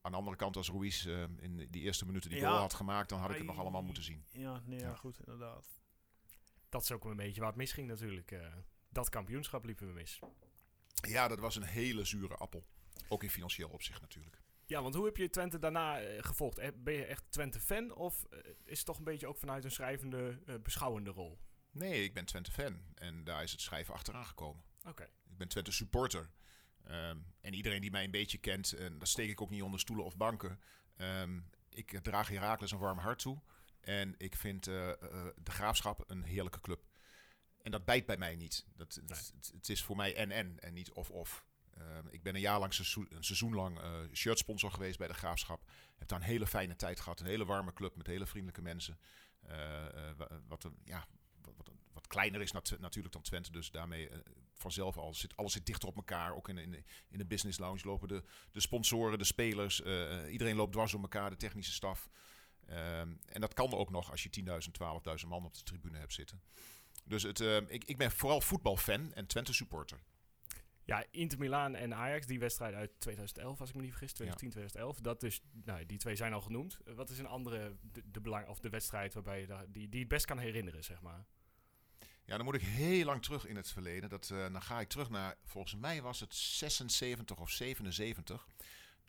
Aan de andere kant, als Ruiz uh, in die eerste minuten die goal had gemaakt, dan had ik het nog allemaal moeten zien. Ja, nee, ja. goed, inderdaad. Dat is ook een beetje waar het misging natuurlijk. Uh, dat kampioenschap liepen we mis. Ja, dat was een hele zure appel. Ook in financieel opzicht natuurlijk. Ja, want hoe heb je Twente daarna uh, gevolgd? Ben je echt Twente-fan of uh, is het toch een beetje ook vanuit een schrijvende, beschouwende rol? Nee, ik ben Twente-fan en daar is het schrijven achteraan gekomen. Oké. Ik ben Twente-supporter. Um, en iedereen die mij een beetje kent, en daar steek ik ook niet onder stoelen of banken. Um, ik draag Herakles een warm hart toe. En ik vind de Graafschap een heerlijke club. En dat bijt bij mij niet. Dat, nee. het, het, is voor mij en-en en niet of-of. Uh, ik ben een jaar lang, seizoen, een seizoen lang uh, shirtsponsor geweest bij de Graafschap. Heb daar een hele fijne tijd gehad. Een hele warme club met hele vriendelijke mensen. Wat, ja, wat, wat, kleiner is nat natuurlijk dan Twente. Dus daarmee vanzelf al zit alles zit dichter op elkaar. Ook in, in, in de business lounge lopen de, de sponsoren, de spelers. iedereen loopt dwars om elkaar, de technische staf. Ehm, en dat kan ook nog als je 10.000, 12.000 man op de tribune hebt zitten. Dus het, ik, ik ben vooral voetbalfan en Twente supporter. Ja, Inter Milaan en Ajax, die wedstrijd uit 2011, als ik me niet vergis, 2010, 2011. Dat dus, nou, die twee zijn al genoemd. Wat is een andere, de, de belang, of de wedstrijd waarbij je die, die het best kan herinneren, zeg maar? Ja, dan moet ik heel lang terug in het verleden. Dat, uh, dan ga ik terug naar, volgens mij was het 76 of 77.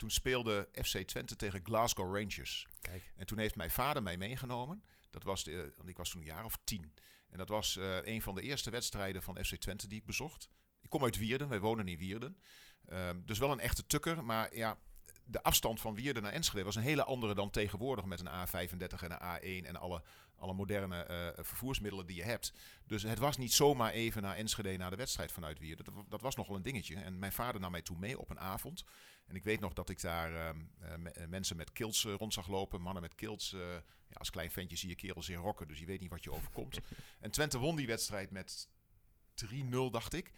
Toen speelde FC Twente tegen Glasgow Rangers. Kijk. En toen heeft mijn vader mij meegenomen. Dat was de, want ik was toen een jaar of tien. En dat was uh, een van de eerste wedstrijden van FC Twente die ik bezocht kom uit Wierden, wij wonen in Wierden. Um, dus wel een echte tukker, maar ja, de afstand van Wierden naar Enschede was een hele andere dan tegenwoordig met een A35 en een A1 en alle, alle moderne uh, vervoersmiddelen die je hebt. Dus het was niet zomaar even naar Enschede naar de wedstrijd vanuit Wierden. Dat, dat was nogal een dingetje. En mijn vader nam mij toen mee op een avond. En ik weet nog dat ik daar uh, uh, mensen met kilts rond zag lopen, mannen met kilts. ja, als klein ventje zie je kerels in rokken, dus je weet niet wat je overkomt. *laughs* en Twente won die wedstrijd met 3-0, dacht ik.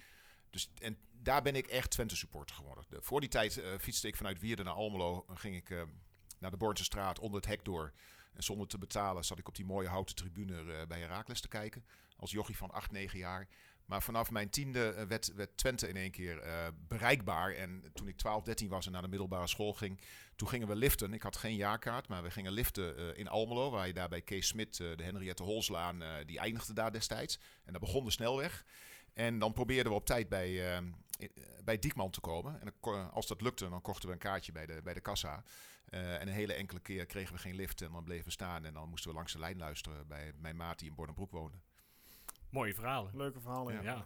Dus, en daar ben ik echt Twente supporter geworden. De, voor die tijd uh, fietste ik vanuit Wierden naar Almelo. Ging ik uh, naar de Bornse straat onder het hek door. En zonder te betalen zat ik op die mooie houten tribune uh, bij Herakles te kijken. Als jochie van 8, 9 jaar. Maar vanaf mijn tiende werd, werd Twente in één keer bereikbaar. En toen ik 12, 13 was en naar de middelbare school ging, toen gingen we liften. Ik had geen jaarkaart, maar we gingen liften in Almelo. Waar je daar bij Kees Smit, de Henriette Holslaan, die eindigde daar destijds. En daar begon de snelweg. En dan probeerden we op tijd bij, uh, bij Diekman te komen. En als dat lukte, dan kochten we een kaartje bij de, bij de kassa. Uh, en een hele enkele keer kregen we geen lift en dan bleven we staan. En dan moesten we langs de lijn luisteren bij mijn maat die in Bordenbroek woonde. Mooie verhalen. Leuke verhalen, Ja. ja.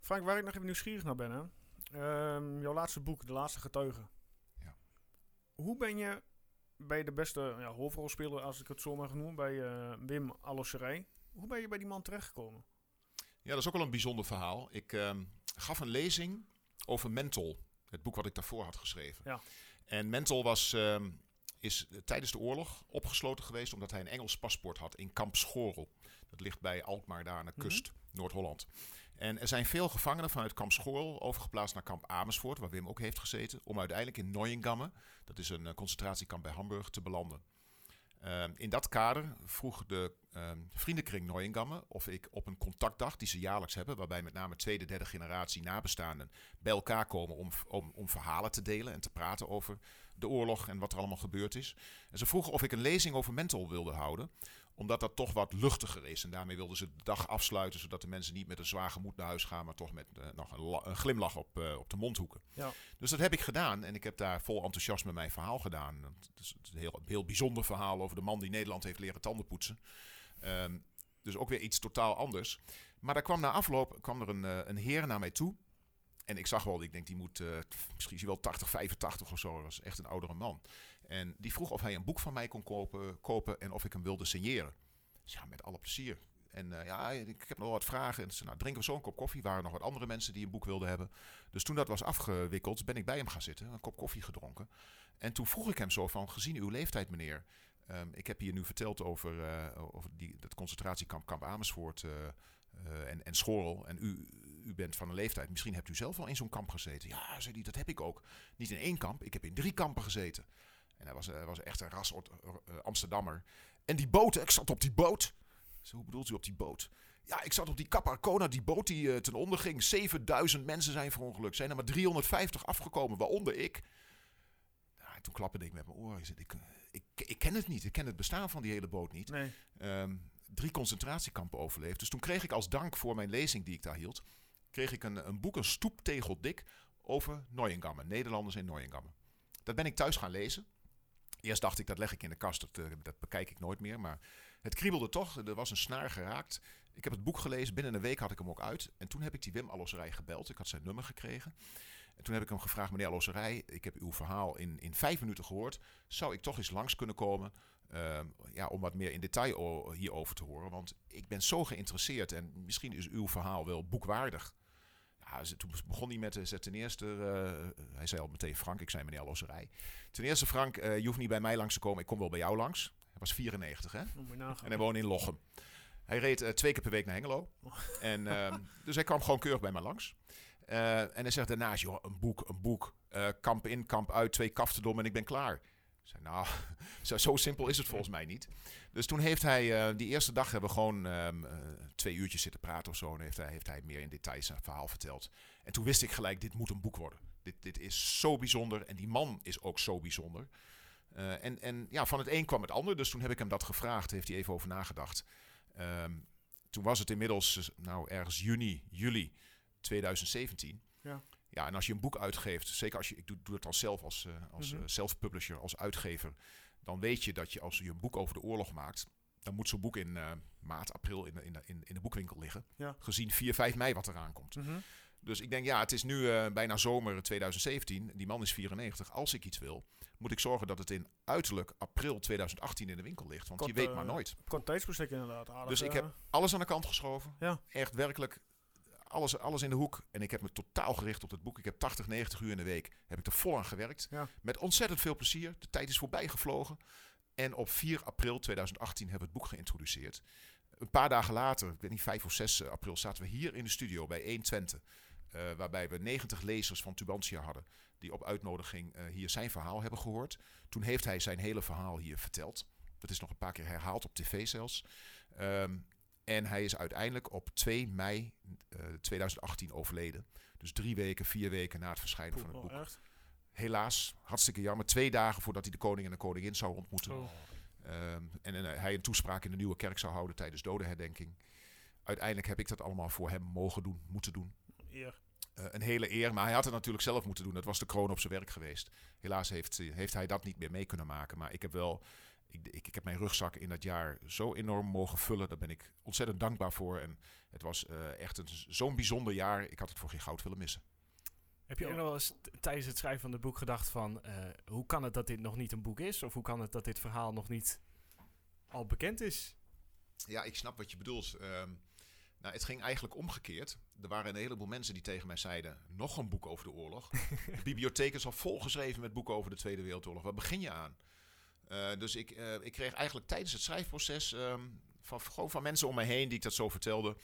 Frank, waar ik nog even nieuwsgierig naar ben, hè? Ehm, jouw laatste boek, De Laatste Getuigen. Ja. Hoe ben je bij de beste ja, hoofdrolspeler, als ik het zo mag noemen, bij eh, Wim Allosserij, hoe ben je bij die man terechtgekomen? Ja, dat is ook wel een bijzonder verhaal. Ik ehm, gaf een lezing over Mental, het boek wat ik daarvoor had geschreven. Ja. En Mental was, ehm, is tijdens de oorlog opgesloten geweest omdat hij een Engels paspoort had in kamp Schorel. Dat ligt bij Alkmaar daar aan de Mhm. kust, Noord-Holland. En er zijn veel gevangenen vanuit kamp Schorel overgeplaatst naar kamp Amersfoort, waar Wim ook heeft gezeten, om uiteindelijk in Neuengamme, dat is een eh, concentratiekamp bij Hamburg, te belanden. Ehm, in dat kader vroeg de ehm, vriendenkring Neuengamme of ik op een contactdag die ze jaarlijks hebben, waarbij met name tweede, derde generatie nabestaanden bij elkaar komen om, om, om verhalen te delen en te praten over de oorlog en wat er allemaal gebeurd is. En ze vroegen of ik een lezing over mental wilde houden, omdat dat toch wat luchtiger is. En daarmee wilden ze de dag afsluiten, zodat de mensen niet met een zwaar gemoed naar huis gaan, maar toch met eh, nog een, la- een glimlach op, eh, op de mondhoeken. Ja. Dus dat heb ik gedaan en ik heb daar vol enthousiasme mijn verhaal gedaan. Het is een heel, heel bijzonder verhaal over de man die Nederland heeft leren tandenpoetsen. Ehm, dus ook weer iets totaal anders. Maar daar kwam na afloop kwam er een, eh, een heer naar mij toe. En ik zag wel, ik denk die moet, misschien wel 80, 85 of zo. Dat was echt een oudere man. En die vroeg of hij een boek van mij kon kopen, kopen en of ik hem wilde signeren. Dus ja, met alle plezier. En eh, ja, ik heb nog wat vragen. En ze, nou, drinken we zo een kop koffie. Waren nog wat andere mensen die een boek wilden hebben. Dus toen dat was afgewikkeld, ben ik bij hem gaan zitten. Een kop koffie gedronken. En toen vroeg ik hem zo van, gezien uw leeftijd meneer... ehm, ik heb hier nu verteld over, eh, die, dat concentratiekamp kamp Amersfoort eh, en, en Schorel. En u, u bent van een leeftijd. Misschien hebt u zelf wel in zo'n kamp gezeten. Ja, zei hij, dat heb ik ook. Niet in één kamp, ik heb in drie kampen gezeten. En hij was, hij was echt een ras eh, Amsterdammer. En die boot, ik zat op die boot. Zo, hoe bedoelt u op die boot? Ja, ik zat op die Cap Arcona, die boot die eh, ten onder ging. 7000 mensen zijn verongelukt. Zijn er maar 350 afgekomen, waaronder ik. En toen klapperde ik met mijn oren. Ik, ik, eh, ik, ik ken het niet. Ik ken het bestaan van die hele boot niet. Nee. Ehm, drie concentratiekampen overleefd. Dus toen kreeg ik als dank voor mijn lezing die ik daar hield... kreeg ik een, een boek, een stoeptegel dik... over Neuengamme, Nederlanders in Neuengamme. Dat ben ik thuis gaan lezen. Eerst dacht ik, dat leg ik in de kast, dat, eh, dat bekijk ik nooit meer. Maar het kriebelde toch, er was een snaar geraakt. Ik heb het boek gelezen, binnen een week had ik hem ook uit. En toen heb ik die Wim Allosserij gebeld. Ik had zijn nummer gekregen. En toen heb ik hem gevraagd, meneer Allosserij, ik heb uw verhaal in, in vijf minuten gehoord. Zou ik toch eens langs kunnen komen ehm, ja, om wat meer in detail hierover te horen? Want ik ben zo geïnteresseerd en misschien is uw verhaal wel boekwaardig. Ja, toen begon hij met, eh, ze- ten eerste, eh, hij zei al meteen Frank, ik zei meneer Allosserij. Ten eerste Frank, eh, je hoeft niet bij mij langs te komen, ik kom wel bij jou langs. Hij was 94 hè? En hij woonde in Lochem. Hij reed eh, twee keer per week naar Hengelo. En, ehm, *laughs* dus hij kwam gewoon keurig bij mij langs. Eh, en hij zegt daarnaast, joh, een boek, een boek. Eh, kamp in, kamp uit, twee kaftendom en ik ben klaar. Nou, *laughs* zo, simpel is het volgens mij niet. Dus toen heeft hij, eh, die eerste dag hebben we gewoon ehm, eh, twee uurtjes zitten praten of zo. En heeft hij, heeft hij meer in details zijn verhaal verteld. En toen wist ik gelijk, dit moet een boek worden. Dit, dit is zo bijzonder. En die man is ook zo bijzonder. Eh, en, en ja, van het een kwam het ander. Dus toen heb ik hem dat gevraagd. Heeft hij even over nagedacht. Ehm, toen was het inmiddels, nou ergens juni, juli 2017. Ja. Ja, en als je een boek uitgeeft, zeker als je, ik doe, doe het dan zelf als, eh, als Mhm. eh, self-publisher, als uitgever, dan weet je dat je als je een boek over de oorlog maakt, dan moet zo'n boek in eh, maart, april in de, in, de, in, in de boekwinkel liggen. Ja. Gezien 4, 5 mei wat eraan komt. Mhm. Dus ik denk, ja, het is nu bijna zomer 2017. Die man is 94. Als ik iets wil, moet ik zorgen dat het in uiterlijk april 2018 in de winkel ligt. Want Kort, je weet maar nooit. Kort tijdsbestek inderdaad. Aardig, Dus ik heb alles aan de kant geschoven. Ja. Echt werkelijk alles, alles in de hoek. En ik heb me totaal gericht op het boek. Ik heb 80, 90 uur in de week heb ik er vol aan gewerkt. Ja. Met ontzettend veel plezier. De tijd is voorbij gevlogen. En op 4 april 2018 hebben we het boek geïntroduceerd. Een paar dagen later, ik weet niet, 5 of 6 april, zaten we hier in de studio bij 1 Twente. eh, waarbij we 90 lezers van Tubantia hadden. Die op uitnodiging eh, hier zijn verhaal hebben gehoord. Toen heeft hij zijn hele verhaal hier verteld. Dat is nog een paar keer herhaald op tv zelfs. Ehm, en hij is uiteindelijk op 2 mei eh, 2018 overleden. Dus drie weken, vier weken na het verschijnen van het oh, boek. Helaas, hartstikke jammer. Twee dagen voordat hij de koning en de koningin zou ontmoeten. Oh. Ehm, en eh, hij een toespraak in de nieuwe kerk zou houden tijdens dodenherdenking. Uiteindelijk heb ik dat allemaal voor hem mogen doen, moeten doen. Eer. Eh, een hele eer, maar hij had het natuurlijk zelf moeten doen. Dat was de kroon op zijn werk geweest. Helaas heeft, eh, heeft hij dat niet meer mee kunnen maken. Maar ik heb wel ik, ik, ik heb mijn rugzak in dat jaar zo enorm mogen vullen. Daar ben ik ontzettend dankbaar voor. En het was eh, echt een- zo'n bijzonder jaar. Ik had het voor geen goud willen missen. Heb je ook nog wel eens tijdens het schrijven van het boek gedacht van... eh, hoe kan het dat dit nog niet een boek is? Of hoe kan het dat dit verhaal nog niet al bekend is? Ja, ik snap wat je bedoelt. Ehm, nou, het ging eigenlijk omgekeerd. Er waren een heleboel mensen die tegen mij zeiden: nog een boek over de oorlog. *laughs* de bibliotheek is al volgeschreven met boeken over de Tweede Wereldoorlog. Waar begin je aan? Eh, dus ik, eh, ik kreeg eigenlijk tijdens het schrijfproces ehm, van, gewoon van mensen om me heen die ik dat zo vertelde,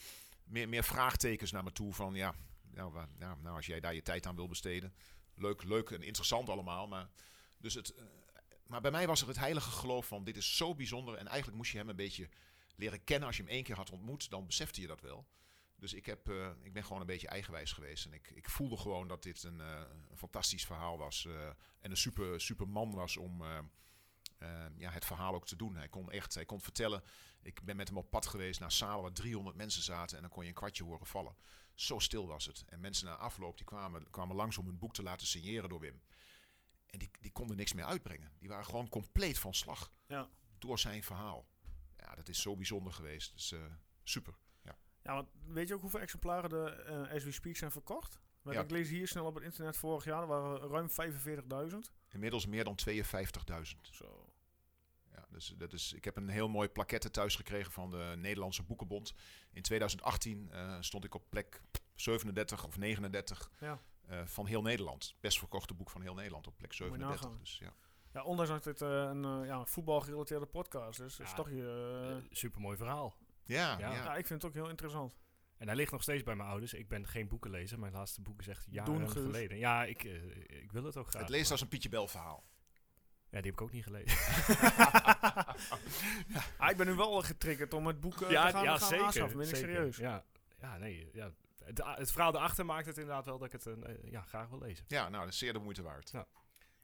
meer, meer vraagtekens naar me toe van ja, nou, nou, als jij daar je tijd aan wil besteden, leuk, leuk en interessant allemaal, maar dus het, eh, maar bij mij was er het heilige geloof van dit is zo bijzonder en eigenlijk moest je hem een beetje leren kennen. Als je hem één keer had ontmoet, dan besefte je dat wel. Dus ik, heb, ik ben gewoon een beetje eigenwijs geweest. En ik, ik voelde gewoon dat dit een, een fantastisch verhaal was. en een super, super man was om eh, eh, ja, het verhaal ook te doen. Hij kon echt, hij kon vertellen. Ik ben met hem op pad geweest naar zalen waar 300 mensen zaten. En dan kon je een kwartje horen vallen. Zo stil was het. En mensen na afloop die kwamen, kwamen langs om hun boek te laten signeren door Wim. En die, die konden niks meer uitbrengen. Die waren gewoon compleet van slag Ja. door zijn verhaal. Ja, dat is zo bijzonder geweest. Dus super. Ja, want weet je ook hoeveel exemplaren de As We Speak zijn verkocht? Ja. Ik lees hier snel op het internet vorig jaar, er waren ruim 45.000. Inmiddels meer dan 52.000. Zo. Ja, dus dat is, ik heb een heel mooi plaquette thuis gekregen van de Nederlandse Boekenbond. In 2018 eh, stond ik op plek 37 of 39 Ja. eh, van heel Nederland. Best verkochte boek van heel Nederland op plek je 37. nagaan. Dus, ja. Ja, ondanks dat dit eh, een eh, ja, voetbalgerelateerde podcast is, is Ja. toch je... supermooi verhaal. Ja, Ja. ja. ja, ik vind het ook heel interessant. En hij ligt nog steeds bij mijn ouders. Ik ben geen boekenlezer. Mijn laatste boek is echt jaren geleden. Ja, ik, ik wil het ook graag. Het leest maar- als een Pietje Bel verhaal. Ja, die heb ik ook niet gelezen. *laughs* Ah, ik ben nu wel getriggerd om het boek eh, ja, te gaan, ja gaan zeker. aanschaffen, ben ik zeker. serieus. Ja, ja nee. Ja. Het, het verhaal erachter maakt het inderdaad wel dat ik het eh, ja, graag wil lezen. Ja, nou, dat is zeer de moeite waard.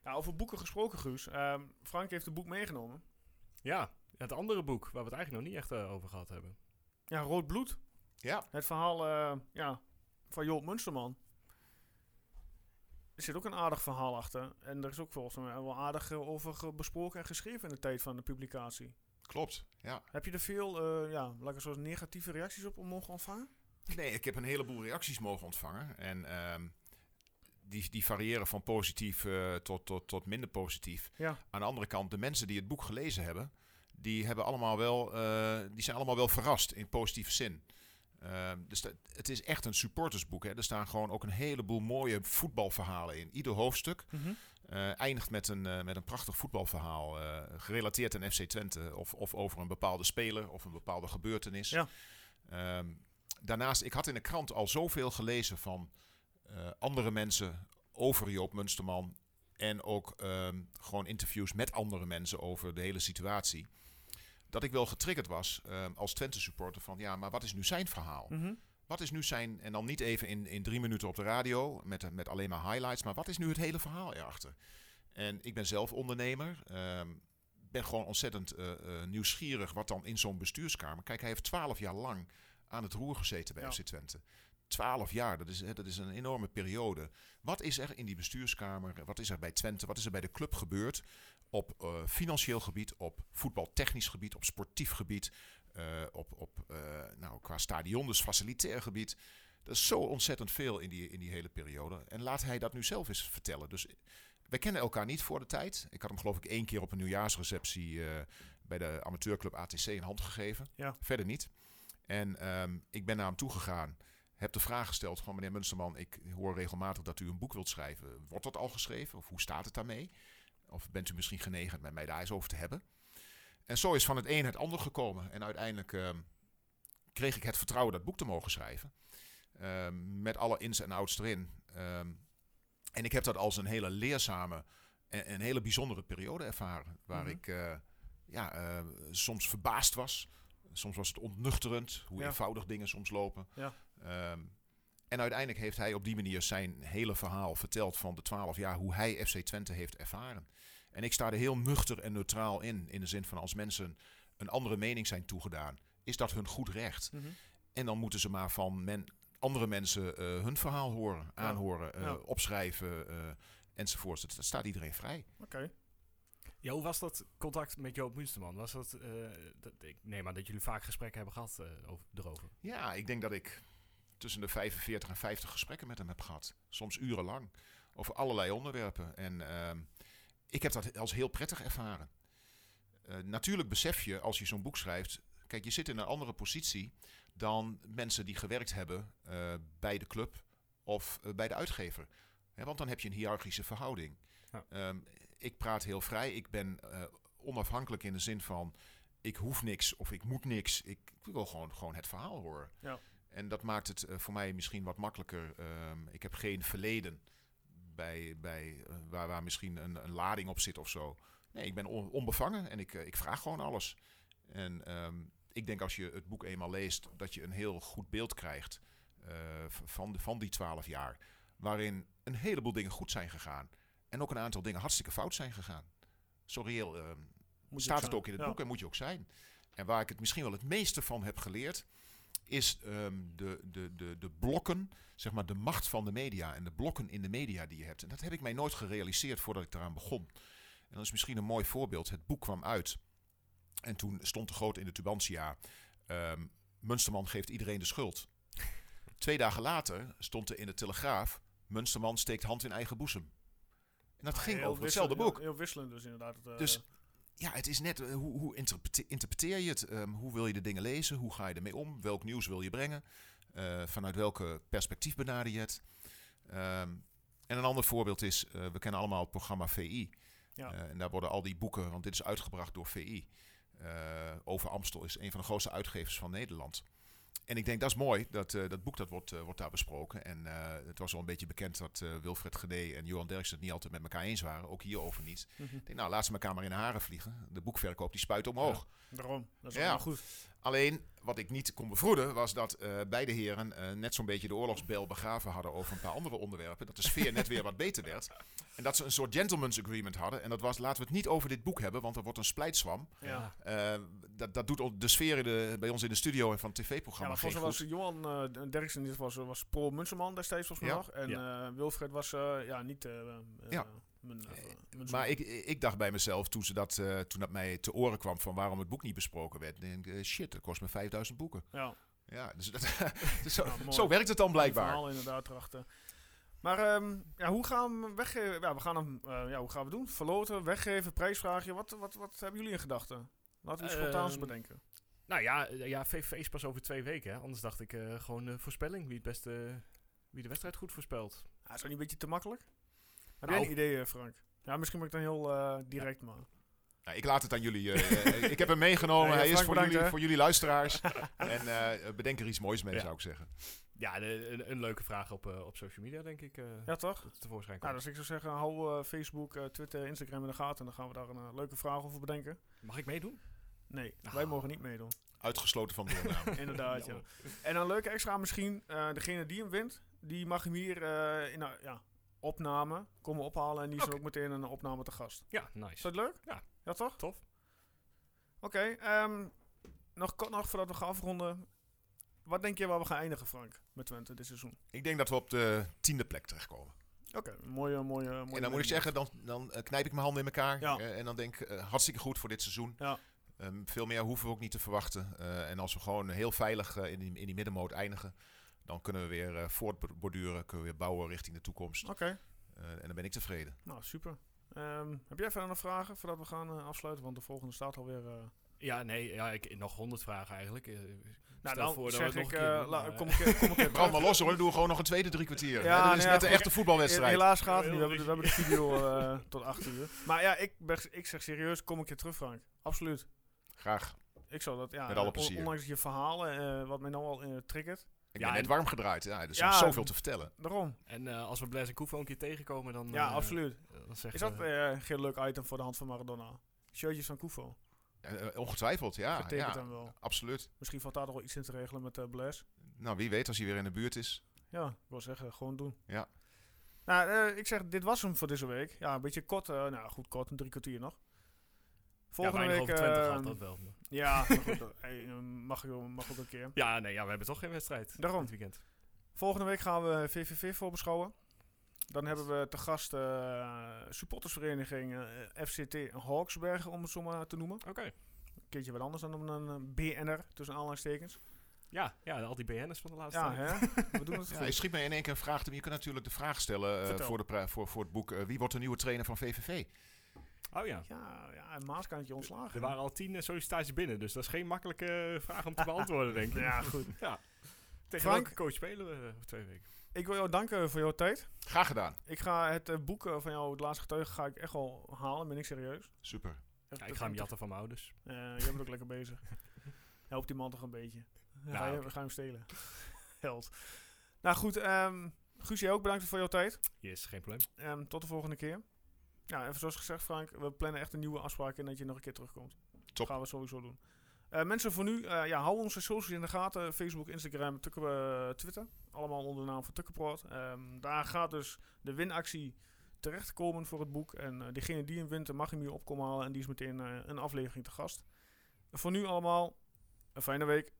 Ja, over boeken gesproken, Guus. Ehm, Frank heeft het boek meegenomen. Ja, het andere boek waar we het eigenlijk nog niet echt eh, over gehad hebben. Ja, Rood Bloed. Ja, Het verhaal eh, ja, van Joop Munsterman. Er zit ook een aardig verhaal achter. En er is ook volgens mij wel aardig eh, over besproken en geschreven in de tijd van de publicatie. klopt. Ja. Heb je er veel, eh, ja, laat ik het zo zeggen, negatieve reacties op mogen ontvangen? Nee, ik heb een heleboel reacties mogen ontvangen. En ehm, die, die variëren van positief eh, tot, tot, tot minder positief. Ja. Aan de andere kant, de mensen die het boek gelezen hebben, die, hebben allemaal wel, die zijn allemaal wel verrast in positieve zin. Ehm, dus dat- het is echt een supportersboek. Hè. Er staan gewoon ook een heleboel mooie voetbalverhalen in. Ieder hoofdstuk eh, eindigt met een, eh, met een prachtig voetbalverhaal. eh, gerelateerd aan FC Twente. Of, of over een bepaalde speler of een bepaalde gebeurtenis. Ja. Ehm, daarnaast, ik had in de krant al zoveel gelezen van andere mensen over Joop Munsterman. En ook ehm, gewoon interviews met andere mensen over de hele situatie. Dat ik wel getriggerd was ehm, als Twente supporter van ja, maar wat is nu zijn verhaal? Mhm. Wat is nu zijn, en dan niet even in, in drie minuten op de radio met, met alleen maar highlights, maar wat is nu het hele verhaal erachter? En ik ben zelf ondernemer, ehm, ben gewoon ontzettend eh, eh, nieuwsgierig wat dan in zo'n bestuurskamer. Kijk, hij heeft twaalf jaar lang aan het roer gezeten bij Ja. FC Twente. Twaalf jaar, dat is, dat is een enorme periode. Wat is er in die bestuurskamer, wat is er bij Twente, wat is er bij de club gebeurd op eh, financieel gebied, op voetbaltechnisch gebied, op sportief gebied, eh, op, op eh, nou, qua stadion, dus facilitair gebied. Er is zo ontzettend veel in die, in die hele periode. En laat hij dat nu zelf eens vertellen. Dus wij kennen elkaar niet voor de tijd. Ik had hem geloof ik één keer op een nieuwjaarsreceptie bij de amateurclub ATC een hand gegeven. Ja. Verder niet. En ehm, ik ben naar hem toegegaan. Heb de vraag gesteld van meneer Munsterman, ik hoor regelmatig dat u een boek wilt schrijven. Wordt dat al geschreven? Of hoe staat het daarmee? Of bent u misschien genegen met mij daar eens over te hebben? En zo is van het een het ander gekomen. En uiteindelijk ehm, kreeg ik het vertrouwen dat boek te mogen schrijven. Ehm, met alle ins en outs erin. Ehm, en ik heb dat als een hele leerzame en een hele bijzondere periode ervaren. Waar Mhm. ik eh, ja, eh, soms verbaasd was. Soms was het ontnuchterend hoe Ja. eenvoudig dingen soms lopen. Ja. En uiteindelijk heeft hij op die manier zijn hele verhaal verteld van de twaalf jaar hoe hij FC Twente heeft ervaren. En ik sta er heel nuchter en neutraal in. In de zin van als mensen een andere mening zijn toegedaan, is dat hun goed recht. Mhm. En dan moeten ze maar van men, andere mensen eh, hun verhaal horen, aanhoren, eh, Ja. opschrijven uh, enzovoort. Dat, dat staat iedereen vrij. Oké. Ja, hoe was dat contact met Joop Munsterman? Was dat, eh, dat, ik neem aan dat jullie vaak gesprekken hebben gehad eh, over, erover. Ja, ik denk dat ik tussen de 45 en 50 gesprekken met hem heb gehad. Soms urenlang. Over allerlei onderwerpen. En ehm, ik heb dat als heel prettig ervaren. Eh, natuurlijk besef je als je zo'n boek schrijft. Kijk, je zit in een andere positie dan mensen die gewerkt hebben eh, bij de club of eh, bij de uitgever. Hè, want dan heb je een hiërarchische verhouding. Ja. Ehm, ik praat heel vrij. Ik ben onafhankelijk in de zin van ik hoef niks of ik moet niks. Ik, ik wil gewoon, gewoon het verhaal horen. Ja. En dat maakt het eh, voor mij misschien wat makkelijker. Ehm, ik heb geen verleden bij, bij, eh, waar, waar misschien een, een lading op zit of zo. Nee, ik ben on- onbevangen en ik, eh, ik vraag gewoon alles. En ehm, ik denk als je het boek eenmaal leest, dat je een heel goed beeld krijgt van, de- van die twaalf jaar. Waarin een heleboel dingen goed zijn gegaan. En ook een aantal dingen hartstikke fout zijn gegaan. Zo reëel ehm, staat het ook in het Ja. boek en moet je ook zijn. En waar ik het misschien wel het meeste van heb geleerd, is ehm, de, de, de, de blokken, zeg maar de macht van de media en de blokken in de media die je hebt. En dat heb ik mij nooit gerealiseerd voordat ik eraan begon. En dat is misschien een mooi voorbeeld. Het boek kwam uit en toen stond er groot in de Tubantia, ehm Munsterman geeft iedereen de schuld. Twee dagen later stond er in de Telegraaf, Munsterman steekt hand in eigen boezem. En dat ging Heel over hetzelfde boek. Heel, wisselend dus inderdaad. Het, eh, Dus ja, het is net eh, hoe, hoe interprete- interpreteer je het? Ehm, hoe wil je de dingen lezen? Hoe ga je ermee om? Welk nieuws wil je brengen? Eh, vanuit welke perspectief benader je het? Ehm, en een ander voorbeeld is, eh, we kennen allemaal het programma VI. Ja. En daar worden al die boeken, want dit is uitgebracht door VI. over Amstel is een van de grootste uitgevers van Nederland. En ik denk dat is mooi, dat, eh, dat boek dat wordt, eh, wordt daar besproken. En eh, het was al een beetje bekend dat Wilfred Gedee en Johan Derksen het niet altijd met elkaar eens waren. Ook hierover niet. mhm. Ik denk, nou, laat ze elkaar maar in de haren vliegen. De boekverkoop die spuit omhoog. Daarom. Dat is Ja. goed. Alleen, wat ik niet kon bevroeden, was dat eh, beide heren eh, net zo'n beetje de oorlogsbel begraven hadden over een paar andere onderwerpen. Dat de sfeer net weer wat beter werd. *laughs* En dat ze een soort gentleman's agreement hadden. En dat was, laten we het niet over dit boek hebben, want er wordt een splijtswam. Ja. Eh, dat, dat doet de sfeer in de, bij ons in de studio en van het Ja, volgens mij was Johan uh, Derksen dit was, was pro Munsterman destijds volgens mij Ja. nog. En eh, Wilfred was eh, ja, niet... Ja. Eh. Maar ik, ik dacht bij mezelf, toen, ze dat, eh, toen dat mij te oren kwam van waarom het boek niet besproken werd. denk ik, eh, shit, dat kost me 5000 boeken. Ja, Ja, dus dat, *laughs* dus zo, zo werkt het dan blijkbaar. verhaal inderdaad erachter. Maar ehm, ja, hoe gaan we weggeven? Ja, we gaan hem, eh, ja, hoe gaan we doen? Verloten, weggeven, prijsvraagje. Wat, wat, wat hebben jullie in gedachten? Laten we iets spontaans Ehm, bedenken. Nou ja, ja, VVV is pas over twee weken. Hè? Anders dacht ik eh, gewoon de voorspelling. Wie het beste, wie de wedstrijd goed voorspelt. Ja, is dat niet een beetje te makkelijk? Heb Nou. jij een idee, eh, Frank? Ja, misschien ben ik dan heel eh, direct, maar... Nou, ik laat het aan jullie. eh, ik heb hem meegenomen. Hij is voor bedankt, jullie, voor jullie luisteraars. *laughs* en eh, bedenk er iets moois mee, Ja. zou ik zeggen. Ja, de- een, een leuke vraag op, eh, op social media, denk ik. eh, Ja, toch? Dat tevoorschijn Nou, dus ik zou zeggen, hou eh, Facebook, Twitter, Instagram in de gaten. En dan gaan we daar een leuke vraag over bedenken. Mag ik meedoen? Nee, Ah. wij mogen niet meedoen. Uitgesloten van deelname. *laughs* Inderdaad, ja. En een leuke extra misschien, eh, degene die hem wint, die mag hem hier eh, in een ja, opname komen ophalen. En die is Oké. ook meteen een opname te gast. Ja, Is nice. dat leuk? Ja. Ja, toch? Tof. Oké, ehm, nog kort nog voordat we gaan afronden. Wat denk je waar we gaan eindigen, Frank, met Twente dit seizoen? ik denk dat we op de tiende plek terechtkomen. Oké, mooie, mooie, mooie. en dan moet ik zeggen, dan, dan eh, knijp ik mijn handen in elkaar. Ja. eh, en dan denk ik, eh, hartstikke goed voor dit seizoen. Ja. Ehm, veel meer hoeven we ook niet te verwachten. Eh, en als we gewoon heel veilig in, die, in die middenmoot eindigen... dan kunnen we weer eh, voortborduren, kunnen we weer bouwen richting de toekomst. Oké, Eh, en dan ben ik tevreden. nou super. Ehm, heb jij verder nog vragen voordat we gaan eh, afsluiten? Want de volgende staat alweer. eh Ja, nee, ja, ik, nog honderd vragen eigenlijk. Nou, stel dan voor dat zeg ik, nog een keer la- kom ik, kom ik *laughs* Brand maar los hoor, dan doen we gewoon nog een tweede drie kwartier. Ja, Ja, dit is net een echte voetbalwedstrijd. Helaas gaat het niet. We hebben, de, we hebben de video *laughs* eh, tot 8 uur. Maar ja, ik, ben, ik zeg serieus, kom ik je terug, Frank. Absoluut. Graag. Ik zou dat, ja, Met alle plezier. ondanks je verhalen, eh, wat mij nou al triggert. Ik Ja, ben net warm gedraaid. Ja, er is Ja, nog zoveel te vertellen. Daarom. En eh, als we Blaise en Koevo een keer tegenkomen, dan... Ja, eh, absoluut. Dan zeg Is dat eh, eh, geen leuk item voor de hand van Maradona? Shirtjes van Koufo. Eh, eh, ongetwijfeld, ja. Getekend ja hem wel. absoluut. Misschien valt daar nog wel iets in te regelen met uh, Blaise. Nou, wie weet als hij weer in de buurt is. Ja, ik wil zeggen, gewoon doen. Ja. Nou, eh, ik zeg, dit was hem voor deze week. Ja, een beetje kort. eh, nou, goed, kort. Een drie kwartier nog. Volgende ja, week... over Twente gaat dat wel. Ja, maar goed, dat- *laughs* hey, eh, mag, ook- mag ook een keer. Ja, nee, ja, we hebben toch geen wedstrijd Daarom. dit weekend. Volgende week gaan we VVV voorbeschouwen. Dan hebben we te gast eh, supportersvereniging eh, FCT Hawksbergen, om het zo maar te noemen. Oké. Een keertje wat anders dan een BN'er, tussen aanhalingstekens. Ja, ja, al die BN'ers van de laatste Ja, tijd. hè? *laughs* We doen het Ja, schiet mij in één keer een vraag. Je kunt natuurlijk de vraag stellen voor, de voor, voor het boek. wie wordt de nieuwe trainer van VVV? Oh ja. Ja, ja, een maaskantje ontslagen. Er waren al tien eh, sollicitaties binnen, dus dat is geen makkelijke eh, vraag om te *laughs* beantwoorden, denk ik. Ja, goed. Ja. Tegen Frank? welke coach spelen we eh, over twee weken? Ik wil jou danken voor jouw tijd. Graag gedaan. Ik ga het boek van jou, Het Laatste Getuige, ga ik echt wel halen. Ben ik serieus. Super. Ja, ik ga hem jatten van mijn ouders. Eh, jij bent ook lekker bezig. *laughs* Helpt die man toch een beetje. Nou, ga, je, ga hem stelen. *laughs* Held. Nou goed, ehm Guus, jij ook bedankt voor jouw tijd. Yes, geen probleem. Ehm, tot de volgende keer. Ja, even zoals gezegd Frank, we plannen echt een nieuwe afspraak in dat je nog een keer terugkomt. Top. Dat gaan we sowieso doen. Eh, mensen voor nu, eh, ja, hou onze socials in de gaten. Facebook, Instagram, eh, Twitter. Allemaal onder de naam van Tukkerproot. Ehm, daar gaat dus de winactie terechtkomen voor het boek. En degene die hem wint, mag hem hier opkomen halen. En die is meteen een aflevering te gast. voor nu allemaal, een fijne week.